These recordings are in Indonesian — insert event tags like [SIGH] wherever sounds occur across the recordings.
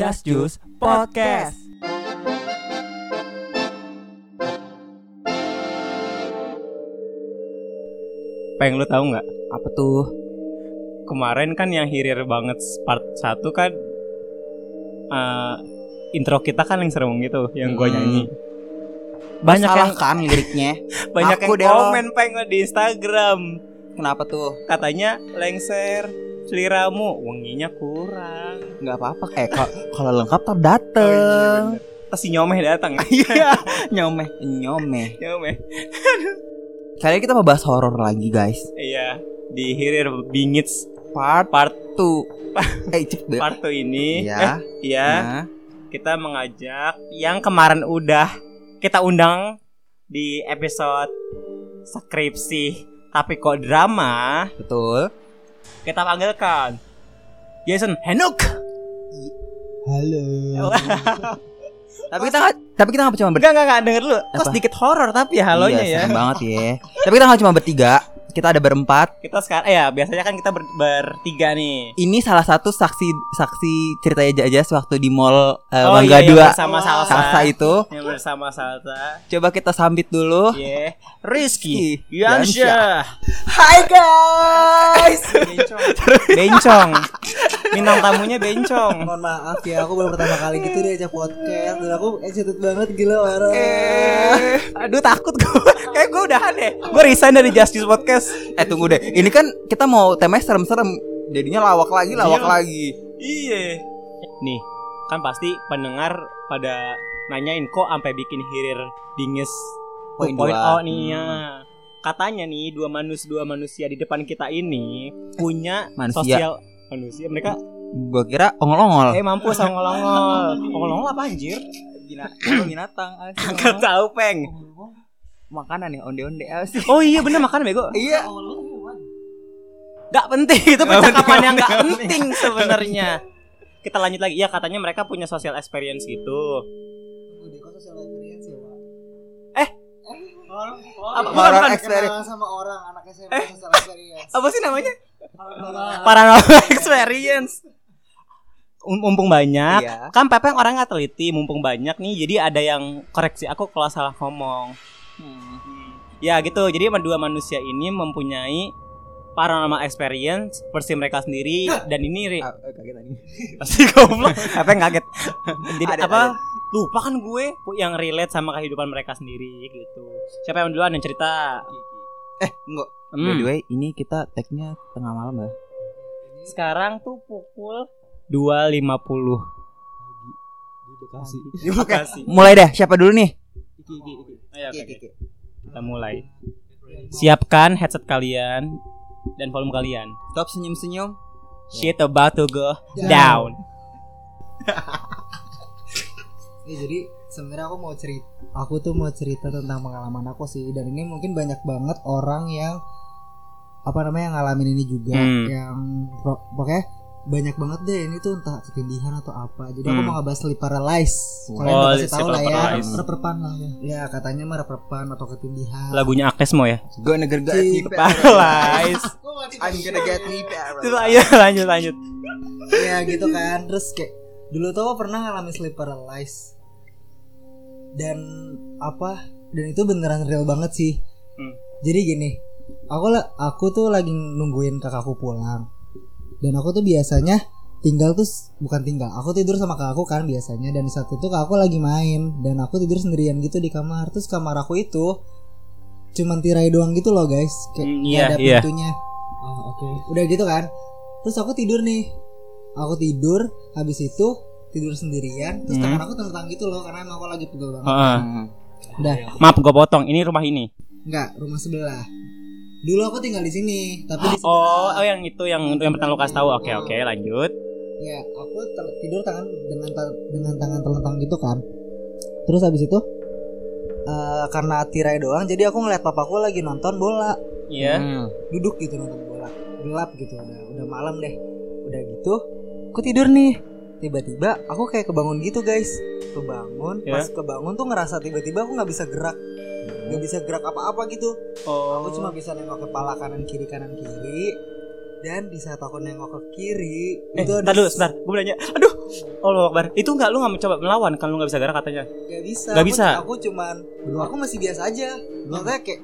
Just Juice Podcast. Peng lu tahu nggak? Apa tuh? Kemarin kan yang hirir banget part 1 kan eh, intro kita kan yang serem gitu, yang gua Hmm. nyanyi. Banyak Salah yang kan liriknya? [LAUGHS] banyak Aku yang deh lo. komen peng di Instagram. Kenapa tuh? Katanya lengser seliramu wanginya kurang. Nggak apa-apa. Eh kalau kalau lengkap tar dateng. Terus si nyomeh datang. [LAUGHS] Iya, nyomeh, nyomeh. nyomeh. Kali ini kita mau bahas horor lagi, guys. Iya, di hirir bingits Part part tuh. [LAUGHS] eh, cepet. part 2 ini. Ya. Eh, iya. Nah, kita mengajak yang kemarin udah kita undang di episode skripsi tapi kok drama betul. Kita panggilkan. Jason. Henuk! Halo. [LAUGHS] tapi kita nggak, tapi kita nggak cuma ber enggak enggak enggak denger dulu kok sedikit horor tapi ya halonya Iya, ya. banget ya. [LAUGHS] tapi kita nggak cuma bertiga. Kita ada berempat. kita sekarang eh ya biasanya kan kita ber- bertiga nih Ini salah satu saksi saksi ceritanya Jajas waktu di mall eh, Oh, Mangga iya, yang 2 bersama Salsa. Salsa itu. yang bersama Salsa Coba kita sambit dulu. yeah. Rizky Yansyah. Hai guys. [LAUGHS] bencong bencong bintang tamunya bencong Mohon maaf ya, aku baru pertama kali gitu deh ajak podcast Dan aku excited banget gila parah Eh, aduh takut gue. Kayak gue udahan deh. Gue resign dari Justice Podcast. Eh tunggu deh. Ini kan kita mau temanya serem-serem. Jadinya lawak lagi, lawak Iya. lagi. Iya. Nih, kan pasti pendengar pada nanyain kok sampai bikin hirir dingis Poin 2.0 dua. nih ya. Katanya nih dua manusia dua manusia di depan kita ini punya Manusia. sosial manusia mereka Gua kira ongol-ongol. eh mampu ongol-ongol ongol-ongol apa anjir binatang. Gak tahu peng Makanan ya, onde-onde oh iya bener makan bego Iya. Gak penting itu [LAUGHS] percakapan yang gak penting. sebenarnya. Kita lanjut lagi. Ya katanya mereka punya social experience gitu. Udah kok social experience ya Pak Eh? Orang, Apa? orang, Horror experience. sama orang anak SMP Eh? social experience Apa sih namanya? Paranormal. Paranormal [LAUGHS] experience. Um- Mumpung banyak, Iya. kan Pepeng orangnya teliti, mumpung banyak nih, jadi ada yang koreksi aku kalau salah ngomong. Hmm. Ya gitu, jadi dua manusia ini mempunyai paranormal experience versi mereka sendiri dan ini ri- Ah, eh, kaget tadi. [LAUGHS] pasti goblok Pepeng kaget. [LAUGHS] Jadi Ada, apa? ada. Lupa kan gue yang relate sama kehidupan mereka sendiri gitu. Siapa yang duluan yang cerita? Eh, enggak. By Hmm. the way, ini kita tag-nya tengah malam ya. Sekarang tuh pukul 2.50 Di Bekasi di Bekasi. [LAUGHS] Mulai deh, siapa dulu nih? Ayo, oke, oke. Kita mulai. Siapkan headset kalian dan volume kalian. Stop senyum-senyum. Shit about to go Down. Ya, [LAUGHS] jadi sebenarnya aku mau cerita aku tuh mau cerita tentang pengalaman aku sih dan ini mungkin banyak banget orang yang apa namanya ngalamin ini juga Hmm. yang pokoknya banyak banget deh ini tuh entah ketindihan atau apa jadi aku Hmm. mau ngebahas sleep paralysis Oh, kalian udah pasti tahu lah ya paralysis. reperpan lah ya ya katanya mah reperpan atau ketindihan Lagunya Agnes Mo ya. Gue neger got Sleep me Paralyzed. I'm gonna get me paralyzed. ayo lanjut lanjut. ya gitu kan terus kayak dulu tuh aku pernah ngalamin sleep paralysis dan apa dan itu beneran real banget sih Hmm. jadi gini aku lah aku tuh lagi nungguin kakakku pulang dan aku tuh biasanya tinggal tuh bukan tinggal aku tidur sama kakakku kan biasanya dan di saat itu kakakku lagi main dan aku tidur sendirian gitu di kamar terus kamar aku itu cuman tirai doang gitu loh guys kayak nggak iya, ada iya. pintunya oh, oke udah gitu kan terus aku tidur nih aku tidur habis itu tidur sendirian terus Hmm. tangan aku tentang gitu loh karena emang aku lagi pegel banget Heeh. Hmm. udah Maaf gue potong. Ini rumah ini. Enggak, rumah sebelah. Dulu aku tinggal di sini, tapi di sebelah. Oh, oh yang itu yang yang pertama kasih tahu. Oke oke lanjut. Ya, aku ter- tidur tangan dengan ta- dengan tangan telentang gitu kan. Terus habis itu eh karena tirai doang, jadi aku ngeliat papaku lagi nonton bola, Iya. Hmm. duduk gitu nonton bola. Gelap gitu, udah udah malam deh. Udah gitu, aku tidur nih. Tiba-tiba aku kayak kebangun gitu, guys. Kebangun, Ya. pas kebangun tuh ngerasa tiba-tiba aku nggak bisa gerak. Nggak bisa gerak apa-apa gitu. Oh. Aku cuma bisa nengok kepala kanan kiri kanan kiri. dan di saat aku nengok ke kiri Eh, itu ntar dulu, sebentar. Gue nanya. Aduh. Allah Akbar. Itu enggak lu enggak mencoba melawan kan lu enggak bisa gerak katanya. Gak bisa. Nggak Aku- bisa. Aku, cuman, aku masih biasa aja. Maksudnya kayak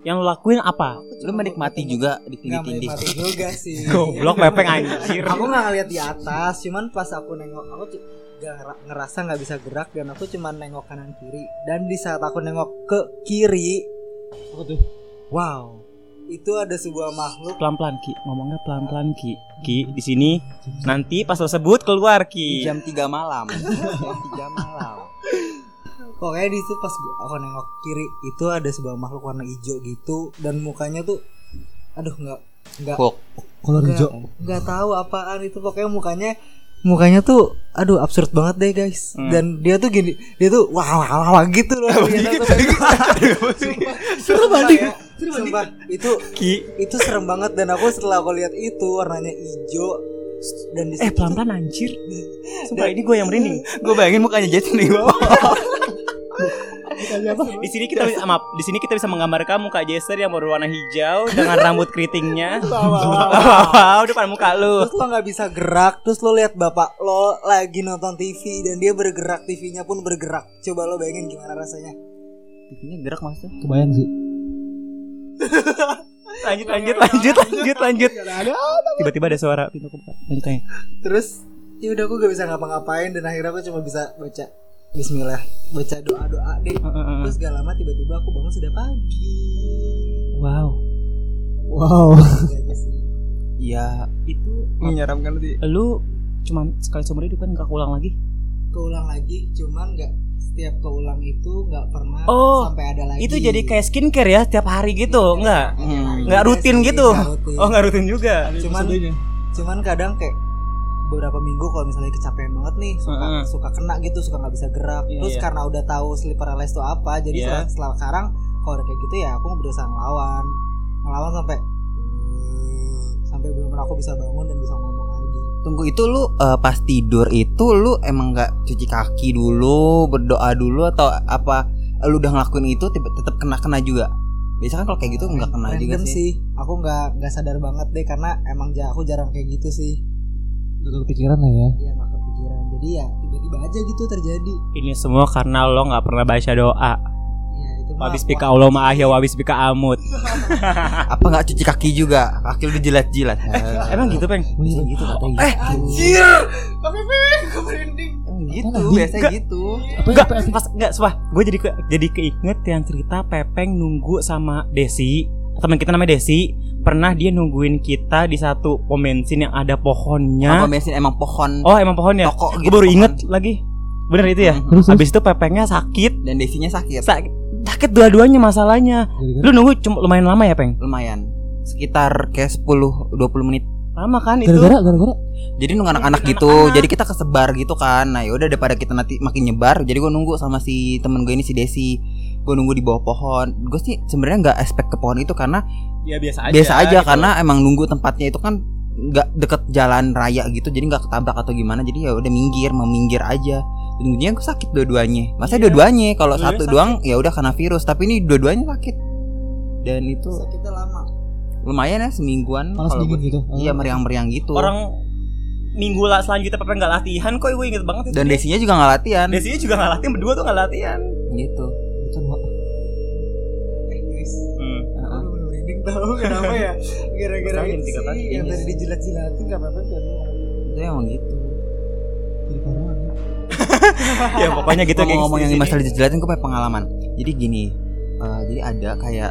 Yang lu lakuin apa? Lu menikmati juga di Nggak tindih-tindih. menikmati juga sih. [LAUGHS] Goblok pepeng anjir. aku nggak ngeliat di atas, cuman pas aku nengok, aku cu- gak ngera- ngerasa nggak bisa gerak dan aku cuman nengok kanan kiri. Dan di saat aku nengok ke kiri, wow, itu ada sebuah makhluk Pelan-pelan Ki, ngomongnya pelan-pelan Ki. Ki di sini nanti pas lo sebut keluar Di Ki. jam 3 malam. [LAUGHS] jam 3 malam. Pokoknya di situ pas gua- aku nengok kiri itu ada sebuah makhluk warna hijau gitu dan mukanya tuh aduh nggak nggak kolor hijau nggak tahu apaan itu pokoknya mukanya mukanya tuh aduh absurd banget deh guys. Hmm. dan dia tuh gini dia tuh wah wah wah, wah gitu loh. Serem banget. Sumpah. Itu Ki. itu serem banget. Dan aku setelah aku lihat itu warnanya hijau dan di Eh situ pelan-pelan anjir. [LAUGHS] Sumpah ini gue yang merinding. Gue bayangin mukanya Jason di bawah. [LAUGHS] Di sini kita bisa maaf, di sini kita bisa menggambarkan muka Jason yang berwarna hijau dengan rambut keritingnya. [LAUGHS] Wow, depan muka lu. terus lo nggak bisa gerak terus lo lihat bapak lo lagi nonton TV dan dia bergerak TV-nya pun bergerak coba lo bayangin gimana rasanya TV-nya gerak maksudnya. kebayang sih [LAUGHS] Lanjut lanjut lanjut lanjut lanjut. Tiba-tiba ada suara pintu kebuka. Lanjut aja. terus ya udah aku gak bisa ngapa-ngapain dan akhirnya aku cuma bisa baca Bismillah baca doa doa deh terus gak lama tiba-tiba aku bangun sudah pagi Wow. wow aja [LAUGHS] sih Iya, Itu menyeramkan sih. lu cuman sekali seumur hidup kan gak keulang lagi? keulang lagi cuman nggak setiap keulang itu nggak pernah Oh, sampai ada lagi Itu jadi kayak skincare ya setiap hari gitu, enggak? Hmm. Nggak Iya rutin sih, gitu? nggak rutin. Oh, nggak rutin juga. cuman cuman kadang kayak beberapa minggu kalau misalnya kecapean banget nih suka Heeh. suka kena gitu suka nggak bisa gerak Iya, terus iya. karena udah tahu sleep paralysis itu apa jadi Iya. setelah, setelah sekarang kalau udah kayak gitu ya aku berusaha ngelawan ngelawan sampai sampai benar-benar aku bisa bangun dan bisa ngomong lagi Tunggu itu lu eh, pas tidur itu lu emang nggak cuci kaki dulu, berdoa dulu atau apa? Lu udah ngelakuin itu tetap kena kena juga. Biasanya kan kalau kayak gitu nggak kena juga Random sih. aku nggak nggak sadar banget deh karena emang aku jarang kayak gitu sih Gak kepikiran lah ya ya nggak kepikiran jadi ya tiba-tiba aja gitu terjadi Ini semua karena lo nggak pernah baca doa. ya itu mah Wabis bika Allah ma'ahya wabis bika amut. [LAUGHS] Apa nggak cuci kaki juga? Kaki lu dijilat-jilat. [LAUGHS] Emang gitu, Peng? Bisa gitu katanya. eh anjir tapi gue merinding Emang gitu, Apaan, biasa Nggak. gitu. Apa Enggak, pas enggak, sumpah. Gue jadi ke, jadi keinget yang cerita Pepeng nunggu sama Desi. Teman kita namanya Desi. Pernah dia nungguin kita di satu pom bensin yang ada pohonnya. bensin emang pohon Oh, emang pohonnya. toko Gue gitu, baru pohon. inget lagi. Bener itu ya? Terus terus Habis itu Pepengnya sakit. Dan desinya sakit. Sakit, sakit dua-duanya masalahnya. Gara-gara- Lu nunggu cuma lumayan lama ya, Peng? Lumayan. Sekitar kayak 10 20 menit. Lama kan itu? Gara-gara Gara-gara Jadi nunggu anak-anak gitu. anak-anak. Jadi kita kesebar gitu kan. Nah, yaudah daripada kita nanti makin nyebar, jadi gue nunggu sama si temen gue ini si Desi. Gue nunggu di bawah pohon. Gue sih sebenarnya nggak expect ke pohon itu karena Ya biasa aja. biasa aja gitu. karena emang nunggu tempatnya itu kan nggak deket jalan raya gitu jadi nggak ketabrak atau gimana jadi ya udah minggir mau minggir aja tunggunya gue sakit dua-duanya masa Iya. dua-duanya kalau satu sakit. doang ya udah karena virus tapi ini dua-duanya sakit dan itu sakitnya lama lumayan ya semingguan kalau gua- gitu iya meriang-meriang gitu Orang minggu lah selanjutnya Pepeng nggak latihan kok gue inget banget itu. dan desinya juga nggak latihan Desinya juga nggak latihan, berdua tuh nggak latihan. gitu Bukan Wak. eh guys. Hmm. aku udah merinding tahu kenapa ya? Gara-gara itu sih kali. yang tadi dijilat-jilatin gak apa-apa kan itu emang gitu. Jadi parah [LAUGHS] ya. Pokoknya gitu ngomong yang masalah sini. dijelatin gue punya pengalaman. Jadi gini eh, jadi ada kayak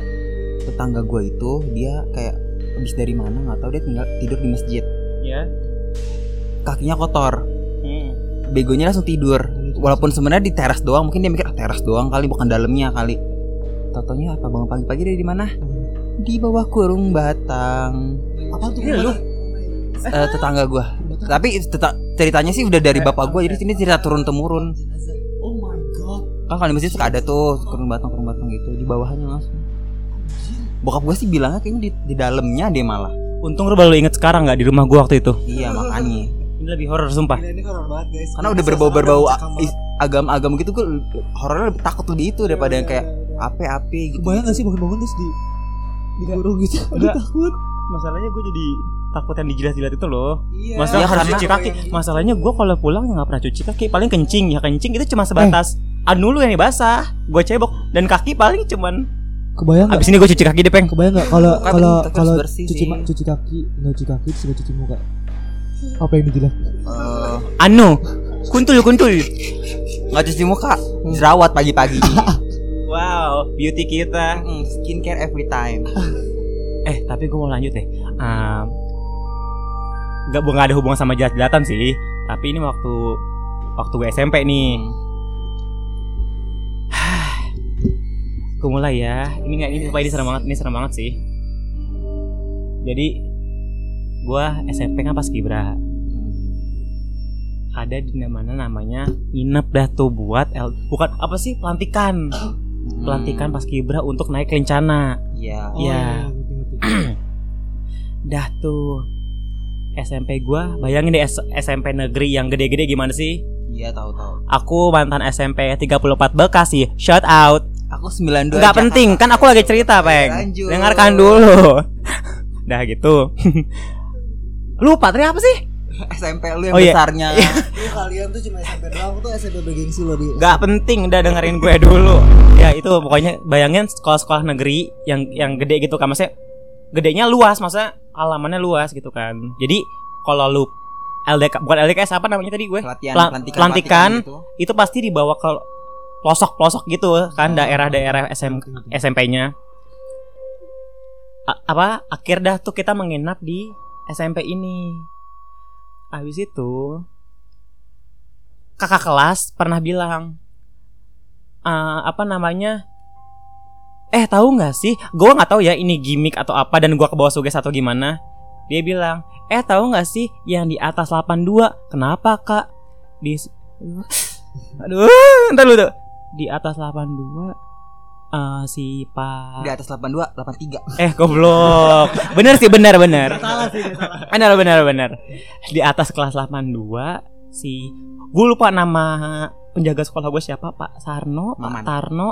tetangga gue itu dia kayak habis dari mana nggak tahu dia tinggal tidur di masjid. Ya. Kakinya kotor. Hmm. begonya langsung tidur walaupun sebenarnya di teras doang mungkin dia mikir ah, teras doang kali bukan dalamnya kali. Totonya apa bangun pagi-pagi dari di mana di bawah kurung batang. Apa tuh? Iya, lu. Eh, tetangga gue tapi teta- ceritanya sih udah dari bapak gue jadi sini cerita turun temurun oh my god. Kan kalau di masjid suka ada tuh kurung batang kurung batang gitu di bawahnya langsung. Bokap gue sih bilangnya kayaknya di, di dalamnya dia malah. Untung lu baru inget sekarang nggak di rumah gua waktu itu. Iya makanya ini lebih horor sumpah Gila, ini horor banget guys karena udah berbau-berbau agam-agam gitu gue horornya lebih takut lebih itu daripada yang kayak ape-ape gitu Kebayang gak sih bangun-bangun terus di Dikurung gitu Aduh Enggak. takut masalahnya gue jadi takut yang dijilat-jilat itu loh Iya. Masalah Ya, harus karena- cuci kaki. Masalahnya gue kalau pulang ya nggak pernah cuci kaki. Paling kencing ya kencing itu cuma sebatas anu lu yang basah. Gue cebok dan kaki paling cuman. Kebayang nggak? Abis ini gue cuci kaki deh peng. Kebayang nggak kalau kalau kalau cuci cuci kaki nggak cuci kaki terus cuci muka? Apa yang dijilat? Eh, Anu, kuntul kuntul. nggak cuci muka, jerawat pagi-pagi. [LAUGHS] Wow, beauty kita. Mm, skincare every time. [LAUGHS] Eh tapi gue mau lanjut deh. Um, gak, gak ada hubungan sama jilat-jilatan sih. Tapi ini waktu waktu gue SMP nih. [SIGHS] Gue mulai ya. Ini nggak ini supaya ini serem banget. Ini serem banget sih. Jadi gue SMP kan pas kibra. Ada di mana namanya nginep dah tuh buat L, bukan apa sih? Pelantikan. Pelantikan pas kibra untuk naik kencana Iya. Iya. [CLEARS THROAT] ngerti, ngerti. dah tuh SMP gua bayangin deh SMP negeri yang gede-gede gimana sih? Iya tahu tahu. aku mantan SMP 34 Bekasi shout out. Aku 92 nggak penting kan aku lagi cerita peng. Lanjut. dengarkan dulu. [LAUGHS] Dah gitu [LAUGHS] lupa tadi apa sih [LAUGHS] SMP lu yang Oh, iya. besarnya. Lu kalian tuh cuma SMP doang tuh SMP bergengsi lo di. Gak penting udah dengerin gue dulu ya itu pokoknya bayangin sekolah-sekolah negeri yang yang gede gitu kan maksudnya gedenya luas maksudnya halamannya luas gitu kan jadi kalau lu LDK bukan LDKS apa namanya tadi gue Pelatihan, Pelan- pelantikan, pelantikan. gitu. itu pasti dibawa ke pelosok-pelosok gitu kan daerah-daerah SM. SMP-nya A- apa akhir dah tuh kita menginap di SMP ini. Habis itu kakak kelas pernah bilang eh, apa namanya? Eh tahu nggak sih? Gue nggak tahu ya ini gimmick atau apa dan gua ke bawah suges atau gimana. Dia bilang eh tahu nggak sih yang di atas 82 kenapa kak? Di [LAUGHS] aduh ntar lu tuh. Di atas 82 eh si pak Di atas 82, 83. Eh goblok. Bener sih bener bener. Salah sih salah. Bener bener bener. Di atas kelas 82 Si Gue lupa nama Penjaga sekolah gue siapa Pak Sarno Pak Maman. Tarno.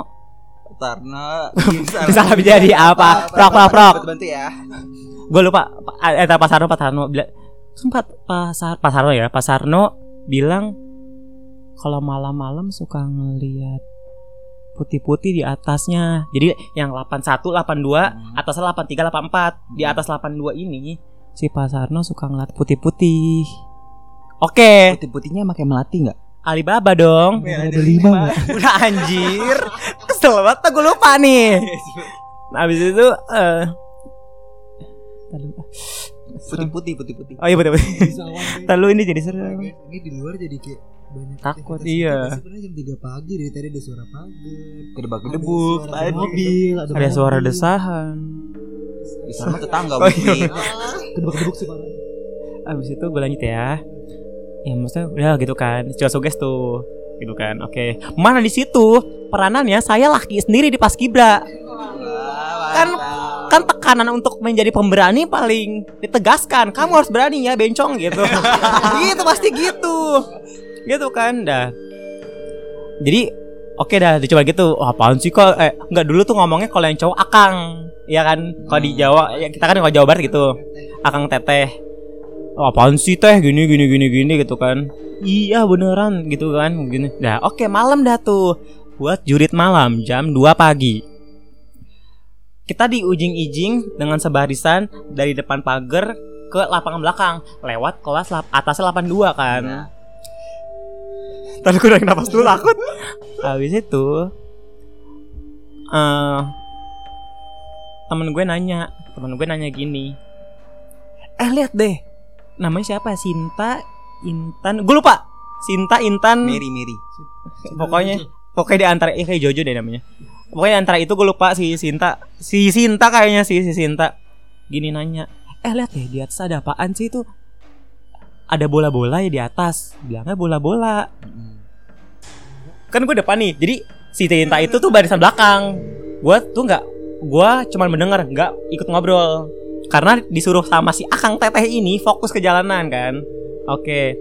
Karena [LAUGHS] Bisa jadi apa? Prok prok prok Bantu ya. Gue lupa Pak- Eh Pak Sarno Pak Tarno. Sempat Pak, Sar, Pak Sarno ya. Pak Sarno bilang Kalau malam-malam suka ngeliat putih-putih di atasnya. Jadi yang 81, 82, Hmm. atasnya 83, 84. Di atas 82 ini si Pak Sarno suka ngeliat putih-putih. Oke, Putih-putihnya pakai melati enggak? Alibaba dong. Ada lima nggak? [LAUGHS] Udah anjir. Kesel banget gue lupa nih. Nah, habis itu eh dulu. Putih-putih, putih-putih. Oh iya betul betul. Bisa awan, Bang. Ntar lu ini jadi seru. Ini di luar jadi kayak banyak Takut, iya. Sebenarnya jam 3 pagi dari tadi ada suara pagar. Kedebak-kedebuk Ada suara tadi. mobil, Ada suara desahan. Di sana tetangga Oh, iya. Bukti. Kedebak-kedebuk sih parah. Abis itu gue lanjut ya Ya maksudnya udah gitu kan Coba suges tuh Gitu kan Oke Mana di situ Peranannya saya laki sendiri di paskibra Kan Kan tekanan untuk menjadi pemberani paling ditegaskan Kamu harus berani ya bencong gitu [LAUGHS] Gitu pasti gitu Gitu kan Dah. Jadi Oke dah dicoba gitu. Wah apaan sih kok? Eh enggak dulu tuh ngomongnya kalau yang cowok akang. Ya kan? Kalau di Jawa ya Kita kan kalau Jawa Barat gitu. Akang teteh. "Oh, apaan sih teh? Gini gini gini gini gitu kan. Iya beneran gitu kan gini. Nah oke malam dah tuh. Buat jurit malam jam 2 pagi. Kita di ujing-ijing dengan sebarisan dari depan pagar ke lapangan belakang. Lewat kelas lap atasnya 82 kan. Ya. Tadi gue udah napas dulu takut. Habis itu eh Temen gue nanya Temen gue nanya gini. Eh lihat deh Namanya siapa? Sinta Intan Gue lupa. Sinta Intan. Mary, Mary. Pokoknya Pokoknya di antara eh, Kayak Jojo deh namanya. Pokoknya di antara itu gue lupa si Sinta. Si Sinta kayaknya si, si Sinta. Gini nanya Eh lihat deh di atas ada apaan sih itu Ada bola-bola ya di atas. Bilangnya bola-bola. Kan gue depan nih jadi si Tinta itu tuh barisan belakang. Gue tuh nggak gue cuman mendengar nggak ikut ngobrol. Karena disuruh sama si akang teteh ini fokus ke jalanan kan? Oke.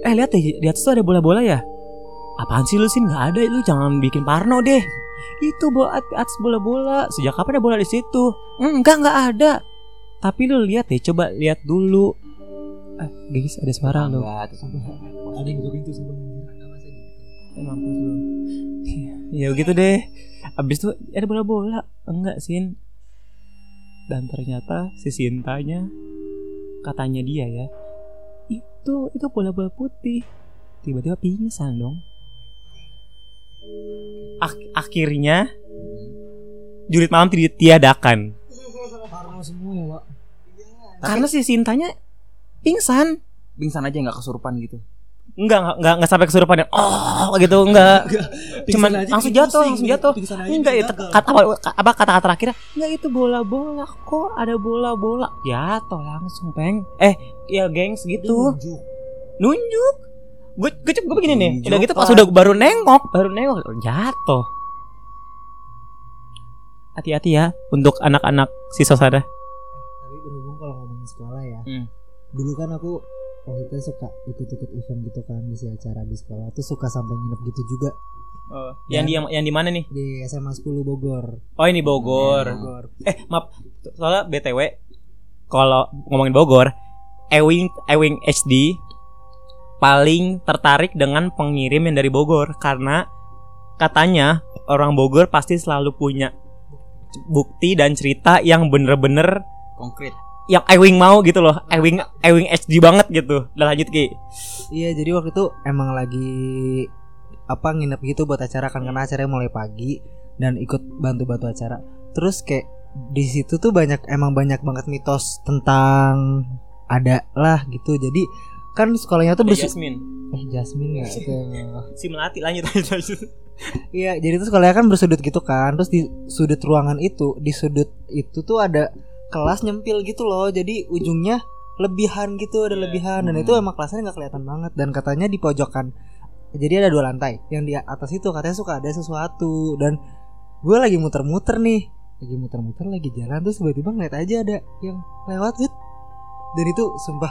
Eh lihat deh di atas tuh ada bola-bola ya? Apaan sih lu sih nggak ada lu jangan bikin parno deh. Itu bola at- atas bola-bola. Sejak kapan ada bola di situ? "Hmm, enggak nggak ada. Tapi lu lihat deh, coba lihat dulu. Ah, guys, ada suara lo. Ada yang buka pintu. Eh, mampus lu. [LAUGHS] ya gitu deh. Abis itu ada bola-bola. Enggak, Sin. Dan ternyata si Sintanya katanya dia ya. Itu itu bola-bola putih. Tiba-tiba pingsan dong. Ak- akhirnya jurit malam ditiadakan Parno semua ya, Pak. karena si Sintanya pingsan. pingsan aja nggak kesurupan gitu. Enggak, enggak, enggak, enggak sampai kesurupan ya. Oh, gitu enggak. [LAUGHS] Cuman aja langsung bikin jatuh, langsung jatuh. Enggak bikin itu kata apa apa kata-kata terakhirnya? Enggak itu bola-bola kok, ada bola-bola. Jatuh langsung, Peng. Eh, ya gengs gitu. Tunjuk. Nunjuk. Gue gue gue begini nih. Nunjuk, Udah gitu pas udah baru nengok, baru nengok jatuh. Hati-hati ya untuk anak-anak siswa sana. Tapi berhubung kalau ngomongin sekolah ya, Hmm. Dulu kan aku waktu itu suka ikut-ikut event gitu kan ngisi acara di sekolah tuh suka sampai nginep gitu juga Oh, yang di yang, yang di mana nih? di SMA 10 Bogor. Oh, ini Bogor. Bogor. Eh, maaf. Soalnya BTW kalau ngomongin Bogor, Ewing Ewing HD paling tertarik dengan pengirim yang dari Bogor karena katanya orang Bogor pasti selalu punya bukti dan cerita yang bener-bener Konkret. Yang Ewing mau gitu loh. Ewing Ewing HD banget gitu. Udah lanjut Ki. Iya, jadi waktu itu emang lagi apa nginep gitu buat acara kan karena acaranya mulai pagi dan ikut bantu-bantu acara. Terus kayak di situ tuh banyak emang banyak banget mitos tentang ada lah gitu. Jadi kan sekolahnya tuh Ada bersu- Jasmine. eh Jasmine ya itu. [LAUGHS] Si Melati lanjut lanjut. lanjut. Iya, jadi tuh sekolahnya kan bersudut gitu kan. Terus di sudut ruangan itu, di sudut itu tuh ada kelas nyempil gitu loh. Jadi ujungnya lebihan gitu, ada Iya. lebihan dan itu emang kelasnya nggak kelihatan banget dan katanya di pojokan. Jadi ada dua lantai. Yang di atas itu katanya suka ada sesuatu dan gue lagi muter-muter nih. Lagi muter-muter lagi jalan terus tiba-tiba ngeliat aja ada yang lewat Wit. Dan itu sumpah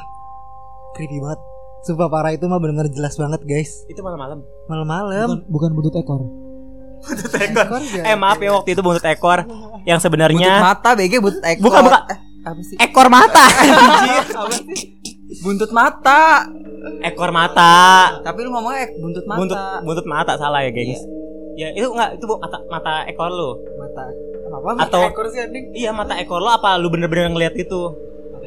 creepy banget. Sumpah parah itu mah bener-bener jelas banget guys. Itu malam-malam. Malam-malam. Bukan, bukan buntut ekor. Buntut ekor. Eh maaf ya waktu itu buntut ekor yang Buntut sebenarnya mata BG buntut ekor. Bukan, bukan. Eh, apa sih? ekor mata. [LAUGHS] Apa sih? Buntut mata. ekor mata. Tapi lu ngomongnya ek- buntut mata. Buntut buntut mata salah ya, gengs. Ya, itu enggak itu mata mata ekor lu. mata apa Atau- ekor sih anjing Iya, mata ekor lu apa lu bener-bener ngeliat itu?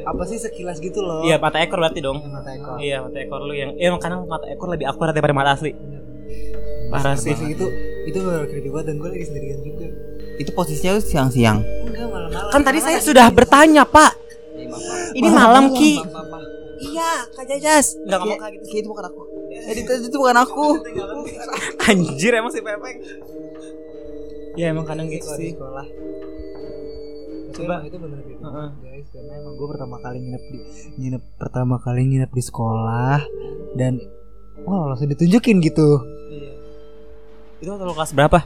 apa sih sekilas gitu loh Iya, mata ekor berarti dong. Ya, mata ekor Iya, mata ekor lu yang iya kadang mata ekor lebih akurat daripada mata asli. Parah sih. Itu itu benar creepy banget dan gue lagi sendirian juga Itu posisinya siang-siang. enggak malam-malam Kan tadi saya sudah bertanya, Pak. Ini malam, Ki. Apa? Iya, Kak Jajas. Enggak ngomong kayak gitu. Ki itu bukan aku. Eh, itu, itu bukan aku. [LAUGHS] Anjir emang si Pepeng. Ya emang kadang gitu sih. sekolah Coba. Itu bener creepy Heeh. banget, guys karena emang gue pertama kali nginep di nginep pertama kali nginep di sekolah dan wah langsung ditunjukin gitu Iya. Itu waktu lu kelas berapa?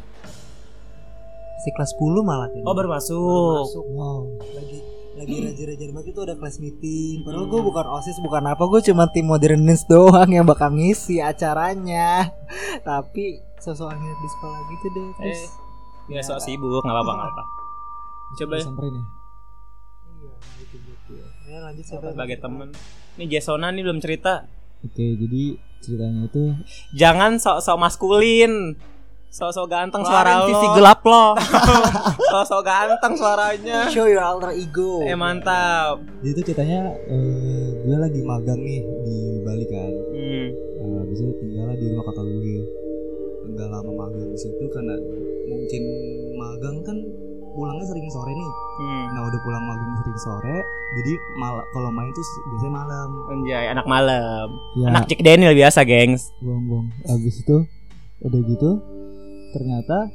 si kelas 10 malah kayaknya. Oh, baru masuk. masuk wow lagi lagi rajin-rajin banget itu ada kelas meeting padahal gue bukan osis bukan apa gue cuma tim modernis doang yang bakal ngisi acaranya [LAUGHS] tapi sosok nginep di sekolah gitu deh terus Ya sok sibuk, enggak apa-apa, enggak apa. Coba ya Samperin ya. iya gitu gitu ya lanjut siapa sebagai temen. Nih Jasona nih belum cerita. Oke, jadi ceritanya itu Jangan sok-sok maskulin. Sok-sok ganteng suara Keluarin lo. sisi gelap lo. [LAUGHS] Sok-sok ganteng suaranya. show your alter ego Eh mantap. jadi itu ceritanya eh, gue lagi magang nih di Bali kan. Hmm. Nah, habis itu tinggal di rumah kakak gue. Enggak lama magang di situ karena mungkin magang kan pulangnya sering sore nih. Hmm. Nah udah pulang magang sering sore, jadi mal kalau main tuh biasanya malam. Anjay, anak malam. Ya, Anak Cik Daniel biasa, gengs. bohong-bohong. Habis itu udah gitu ternyata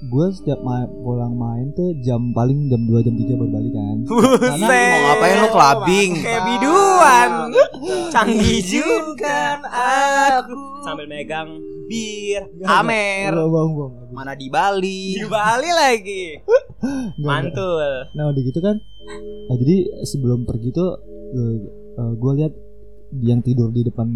gue setiap ma- pulang main tuh jam paling jam 2 jam 3 baru balik kan. Buset. Mau ngapain lu clubbing? Kayak biduan. [LAUGHS] Canggih juga aku. Sambil megang bir, amer. Mana di Bali? Di Bali lagi. [LAUGHS] Mantul. Nah udah gitu kan nah, Jadi sebelum pergi tuh Gue lihat Yang tidur di depan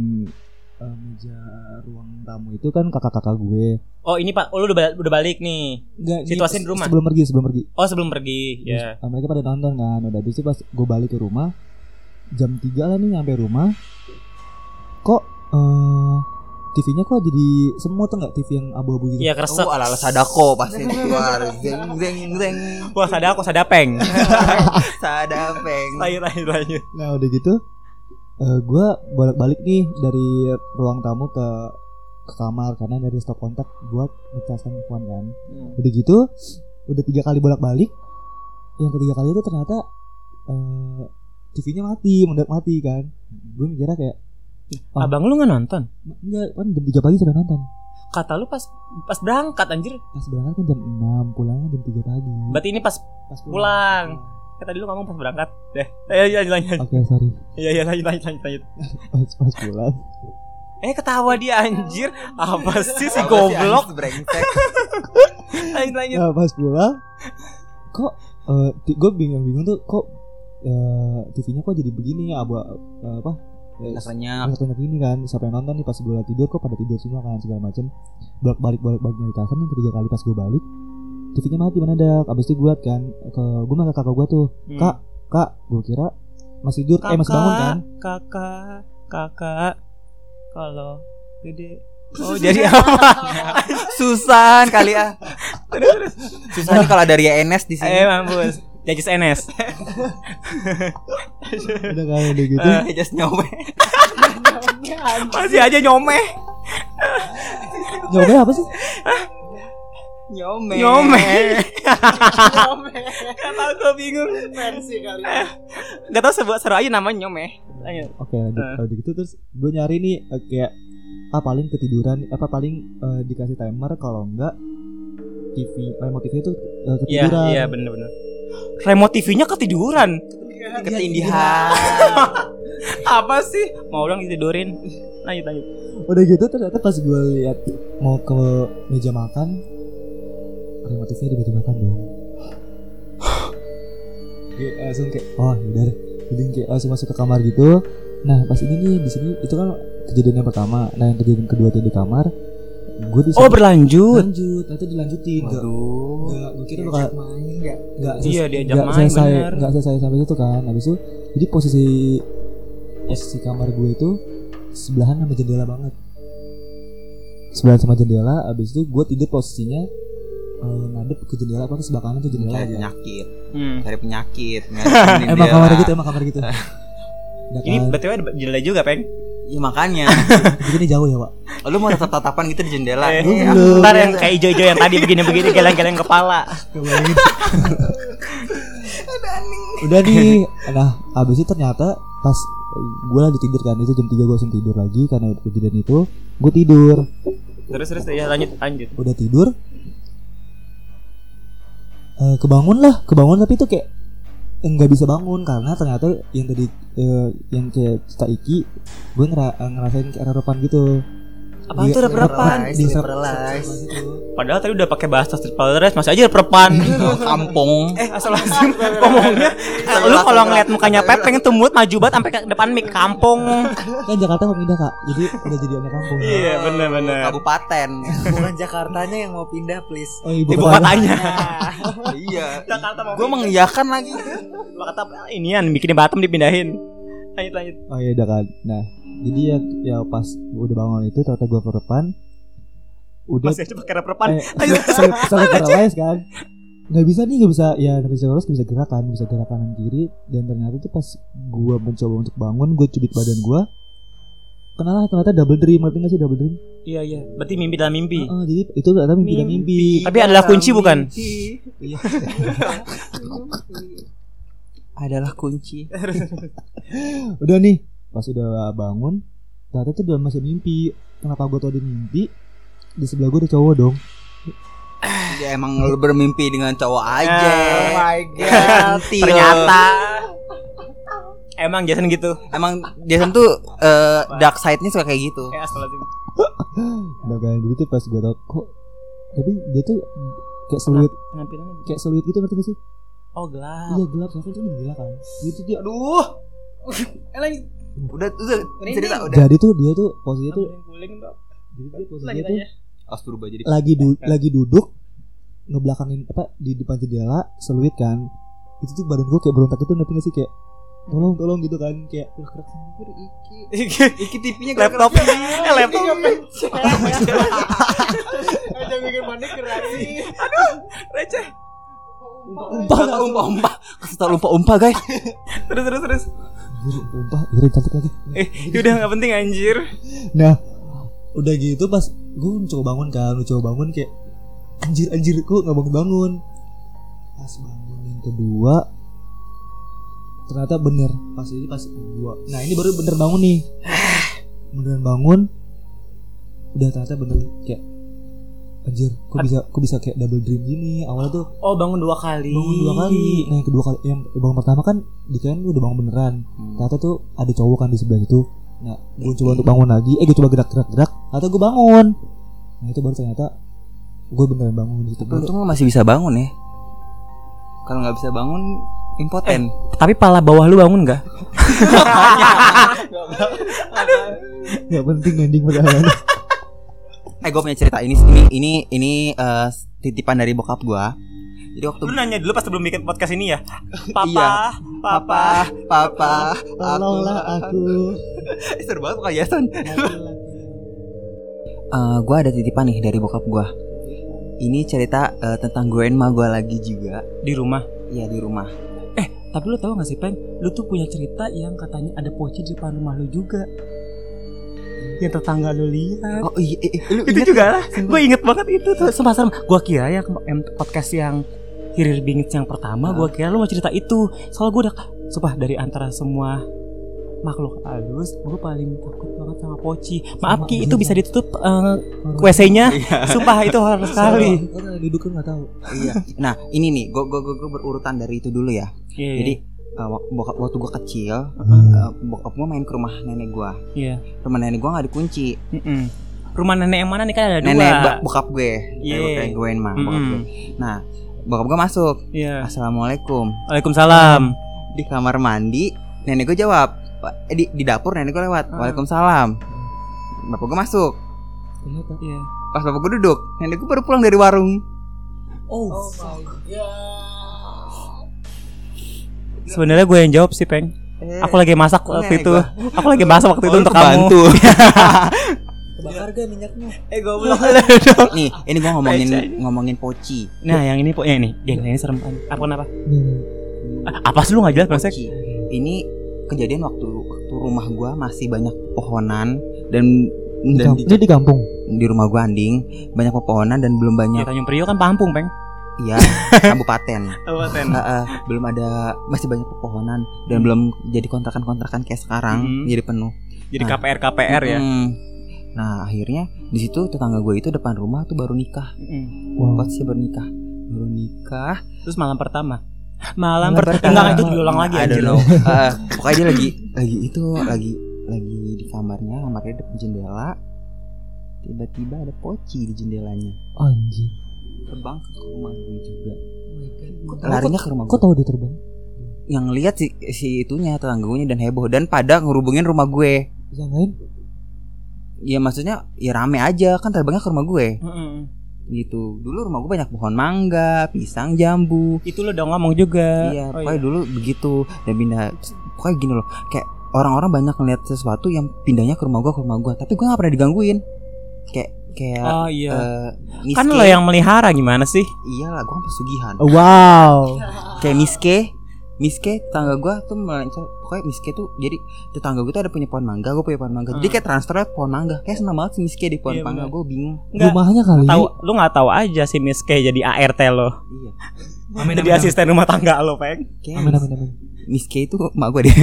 eh, Meja ruang tamu itu kan kakak-kakak gue Oh ini pak, oh, lu udah balik, udah balik nih. Enggak, pas- di rumah? Sebelum pergi, sebelum pergi. Oh sebelum pergi, ya. Nah, mereka pada nonton kan. Udah habis itu pas gue balik ke rumah jam 3 lah nih nyampe rumah. Kok eh TV-nya kok jadi semua tuh nggak TV yang abu-abu gitu. Iya keresek. Oh, ala ala sadako pasti keluar. Zeng zeng zeng. Wah sadako sadapeng. [LAUGHS] Sadapeng. lanjut lanjut lanjut. Nah udah gitu eh gue balik-balik nih dari ruang tamu ke ke kamar karena dari stop kontak buat ngecas handphone kan. Udah gitu udah tiga kali bolak-balik. Yang ketiga kali itu ternyata eh TV-nya mati, mendadak mati kan. Gue mikirnya kayak Oh. Abang lu nggak nonton? enggak kan jam 3 pagi sampai nonton. Kata lu pas pas berangkat anjir. Pas berangkat kan jam 6, pulangnya jam 3 pagi. Berarti ini pas Pas pulang. Kan tadi lu ngomong pas berangkat. Deh. Ayo lanjut lanjut. Oke, sorry. Iya iya lanjut lanjut lanjut. lanjut. Pas, pas pulang. Eh ketawa dia anjir. Apa sih si goblok? Brengsek. Lanjut lanjut. Nah, pas pulang kok eh gue bingung-bingung tuh kok eh, TV-nya kok jadi begini ya abu eh, apa eh, Rasanya banyak ini kan siapa yang nonton nih pas gue lagi tidur kok pada tidur semua kan segala macem bolak balik bolak balik nyari kasar nih ketiga kali pas gue balik TV-nya mati mana ada abis itu gue liat kan ke gue sama kakak gue tuh Hmm. kak kak gue kira masih tidur eh masih bangun kan Kakak, kakak, kalau gede. [LAUGHS] Oh jadi apa? [LAUGHS] Susan kali ah. Susah nih kalau ada Ria Enes di Eh sini. mampus. Jajis NS. udah kan udah gitu Eh. Just nyobe. [LAUGHS] Masih aja nyomeh. nyoba apa sih Nyome. Nyome. [LAUGHS] Gak tau gue bingung. Fancy kali. Gak tau sebuah seru aja namanya nyomeh. Lanjut. Oke lanjut Eh. kalau gitu terus gue nyari nih eh, kayak ah paling ketiduran apa paling eh, dikasih timer kalau enggak TV remote TV itu eh, Iya ketiduran iya bener-bener. Remote TV-nya ketiduran. Ketindihan. [LAUGHS] Apa sih? Mau ulang ditidurin. Lanjut lanjut. udah gitu ternyata pas gue lihat mau ke meja makan remote TV di meja makan dong [GASPS] Gue langsung kayak oh yaudah deh jadi kayak langsung masuk ke kamar gitu nah pas ini nih di sini itu kan kejadian yang pertama nah yang kejadian kedua tuh di kamar gue di Oh berlanjut. lanjut nanti dilanjutin Waduh. nggak gue kira bakal main ya. nggak Iya, diajak nggak main, selesai bener. nggak selesai sampai situ kan habis itu jadi posisi posisi kamar gue itu sebelahan sama jendela banget sebelahan sama jendela habis itu gue tidur posisinya eh, ngadep ke jendela apa ke sebelah kanan tuh jendela Cari kan. penyakit. Hmm. Cari penyakit. [LAUGHS] emang kamar gitu emang kamar gitu Ini kan. btw ada jendela juga peng. Iya makanya. [LAUGHS] Jadi ini jauh ya pak Lu mau tatap tatapan gitu di jendela. Eh, belum. Ntar yang kayak hijau-hijau yang tadi begini-begini geleng-geleng kepala. [LAUGHS] Udah nih nah habis itu ternyata pas gue lagi tidur kan itu jam 3 gue langsung tidur lagi karena udah kejadian itu gue tidur Terus terus ya lanjut lanjut. udah tidur eh kebangun lah kebangun tapi itu kayak nggak bisa bangun karena ternyata yang tadi eh, yang kayak cerita Iki gue ngera ngerasain kayak rerepan gitu Di- tuh repan? di. Padahal tadi udah pakai bahasa Street Paradise masih aja. Oh, kampung. eh asal lazim ngomongnya. Eh, lu kalau ngeliat mukanya Pepeng tuh mood maju banget sampai ke depan mic kampung. kan Jakarta mau pindah kak jadi udah jadi anak kampung Iya bener bener. Kabupaten. Bukan Jakartanya yang mau pindah please. oh ibu, Ibu kota. kotanya. [LAUGHS] iya. Jakarta mau Gue mengiyakan lagi. Lu kata inian bikin Batam dipindahin. Lanjut lanjut. oh iya udah kan nah jadi ya ya pas udah bangun itu ternyata gue repan udah Masih [LAUGHS] aja pakai repan. eh, sampai paralyzed kan nggak bisa nih nggak bisa ya nggak bisa nggak bisa gerakan nggak bisa gerak kanan kiri dan ternyata tuh pas gua mencoba untuk bangun gue cubit badan gua kenapa ternyata double dream ngerti nggak sih double dream Iya iya. Berarti mimpi dalam mimpi. Heeh, jadi itu ternyata mimpi dan mimpi Tapi adalah kunci bukan? Iya. Adalah kunci. udah nih pas udah bangun ternyata tuh udah masih mimpi kenapa gua tau dia mimpi di sebelah gua ada cowok dong Ya emang lu bermimpi dengan cowok aja. Oh my [LAUGHS] god. Ternyata emang Jason gitu. emang Jason tuh eh, dark side-nya suka kayak gitu. Kayak astagfirullahaladzim. udah kan jadi tuh pas gua tau kok tapi dia tuh kayak seluit gitu. kayak seluit gitu ngerti gak sih Oh gelap. iya gelap soalnya itu jendela kan gitu dia Aduh. Eh lanjut. Udah udah cerita udah. jadi tuh dia tuh posisinya tuh jadi tuh aja. Harus berubah jadi lagi du- lagi duduk ngebelakangin apa di depan jendela seluit kan. Itu tuh badan gue kayak berontak itu ngerti gak sih? Kayak tolong tolong gitu kan. Kayak gerak sendiri iki. [LAUGHS] Iki tipinya laptop. eh [LAUGHS] laptop. [LAUGHS] Aja bikin panik gerasi. receh. Umpah umpah. umpah umpah. Kasih tau umpah umpah guys. terus terus terus anjir umpah Irin cantik lagi. Eh [LAUGHS] udah nggak penting anjir. Nah udah gitu pas gue coba bangun kan coba bangun kayak anjir anjir kok nggak bangun bangun. Pas bangun yang kedua ternyata bener. Pas ini pas gua nah ini baru bener bangun nih. [SIGHS] Beneran bangun udah ternyata bener. Kayak anjir kok bisa kok bisa kayak double dream gini? Awalnya tuh oh bangun dua kali. bangun dua kali. Nah yang kedua kali yang bangun pertama kan di kan lu udah bangun beneran. Ternyata tuh ada cowok kan di sebelah itu. Nah gue coba untuk bangun lagi. Eh gue coba gerak gerak gerak ternyata gue bangun. Nah itu baru ternyata gue beneran bangun di situ. Untung lu masih bisa bangun ya. Kalau nggak bisa bangun impoten. tapi pala bawah lu bangun nggak? [LAUGHS] Nggak penting ending perjalanan Eh gue punya cerita ini ini ini ini eh, titipan dari bokap gua. Jadi waktu lu nanya dulu pas sebelum bikin podcast ini ya [LAUGHS] papa Iya. papa papa, tolonglah aku Eh, [LAUGHS] Seru banget kayak Jason. [LAUGHS] Eh, gua ada titipan nih dari bokap gua. Ini cerita eh, tentang grandma gua lagi juga. di rumah Iya di rumah. tapi lu tahu gak sih peng lu tuh punya cerita yang katanya ada poci di depan rumah lu juga yang tetangga lu lihat. Oh iya, eh, lu itu inget juga. lah gue inget banget itu tuh. Serem. Gue kira ya podcast yang hirir bingit yang pertama gue kira lu mau cerita itu. Soalnya gue udah sumpah dari antara semua makhluk halus gue paling takut banget sama poci maaf Sama, ki itu bisa banget. ditutup eh, WC-nya sumpah itu harus sekali. Duduk nggak tahu. Iya. Nah ini nih, gue gue gue berurutan dari itu dulu ya. Iya, Jadi wak- bokap waktu gue kecil, Heeh. eh, bokap gue main ke rumah nenek gue. iya Rumah nenek gue nggak dikunci. Mm-mm. rumah nenek yang mana nih kan ada dua Nenek bokap gue, Iya. kayak gue mah bokap gue. Nah, bokap gue masuk. iya Assalamualaikum. Waalaikumsalam Di kamar mandi, nenek gue jawab. Eh, di, di dapur nenek gue lewat. Ah. Waalaikumsalam. Bapak gue masuk. iya Pas bapak gue duduk, nenek gue baru pulang dari warung. Oh, sebenarnya gue yang jawab sih peng aku lagi masak waktu nenek itu gua. aku lagi masak waktu itu Oh, untuk kamu [LAUGHS] kebakar gak minyaknya? eh goblok [LAUGHS] nih, ini gue ngomongin ngomongin poci. Nah, yang ini pokoknya ini, yang ini serem kan. Apa kenapa? nih Apa sih lu nggak jelas? Poci. Ini kejadian waktu waktu rumah gua masih banyak pohonan dan dan di, di kampung di rumah gua anding banyak pepohonan dan belum Ya, banyak Tanjung Priok kan Pampung, Peng. Iya [LAUGHS] kabupaten Kabupaten. Eh, eh, belum ada masih banyak pepohonan dan belum jadi kontrakan-kontrakan kayak sekarang Hmm. jadi penuh Jadi Nah. KPR KPR ya. Nah akhirnya di situ tetangga gue itu depan rumah tuh baru nikah Mm. wow pas sih baru nikah baru nikah Terus malam pertama. Malam, Malam pertama. pertama. Enggak itu diulang lagi don't know. Eh, pokoknya dia lagi lagi itu lagi lagi di kamarnya kamarnya depan jendela tiba-tiba ada poci di jendelanya anjir terbang ke rumah gue juga. Oh larinya ke rumah kok gue? tahu dia terbang? Yang lihat si si itunya tetangga gue dan heboh dan pada ngerubungin rumah gue. Yang lain? Ya maksudnya ya rame aja kan terbangnya ke rumah gue. Mm-mm. gitu. Dulu rumah gue banyak pohon mangga pisang jambu. Itu lu udah ngomong juga. iya Oh, pokoknya dulu begitu. Dan pindah pokoknya gini loh kayak orang-orang banyak ngeliat sesuatu yang pindahnya ke rumah gue ke rumah gue. Tapi gue gak pernah digangguin. Kayak kayak Oh iya. eh, kan Miske. lo yang melihara gimana sih? iyalah gue kan pesugihan wow kayak Miske Miske tetangga gue tuh melancar pokoknya Miske tuh jadi tetangga gue tuh ada punya pohon mangga gue punya pohon mangga jadi Hmm. kayak transfer pohon mangga kayak senang banget sih Miske di pohon Iya, mangga gue bingung Enggak. rumahnya kali Tahu lu nggak tahu aja si Miss K jadi ART lo. iya jadi asisten rumah tangga lo, Peng. kayak amin amin amin Miske itu mak gue [LAUGHS] deh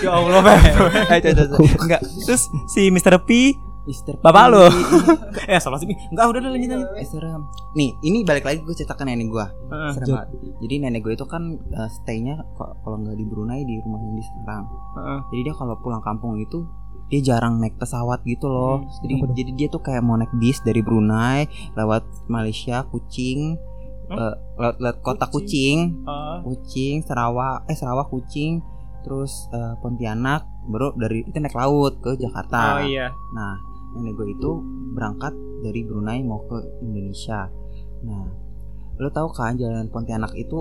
Ya Allah, Peng. [LAUGHS] Enggak. Terus si Mr. P Mister Bapak lu. [LAUGHS] eh, salah sih. Enggak, udah udah lanjut lanjut. Eh, serem. Nih, ini balik lagi gue ceritakan nenek gue. Heeh. Serem banget. Jadi nenek gue itu kan uh, stay-nya kalau nggak di Brunei di rumah yang di Semarang. Heeh. Jadi dia kalau pulang kampung itu dia jarang naik pesawat gitu loh. Hmm, jadi jadi dia tuh kayak mau naik bis dari Brunei lewat Malaysia, Kucing, Hmm? eh, lewat, lewat kota Kucing, Oh. Kucing, Sarawak, eh Sarawak, Kucing, terus eh, Pontianak, baru dari itu naik laut ke Jakarta. Oh iya. Nah, nenek gue itu berangkat dari Brunei mau ke Indonesia. Nah, lo tahu kan jalan Pontianak itu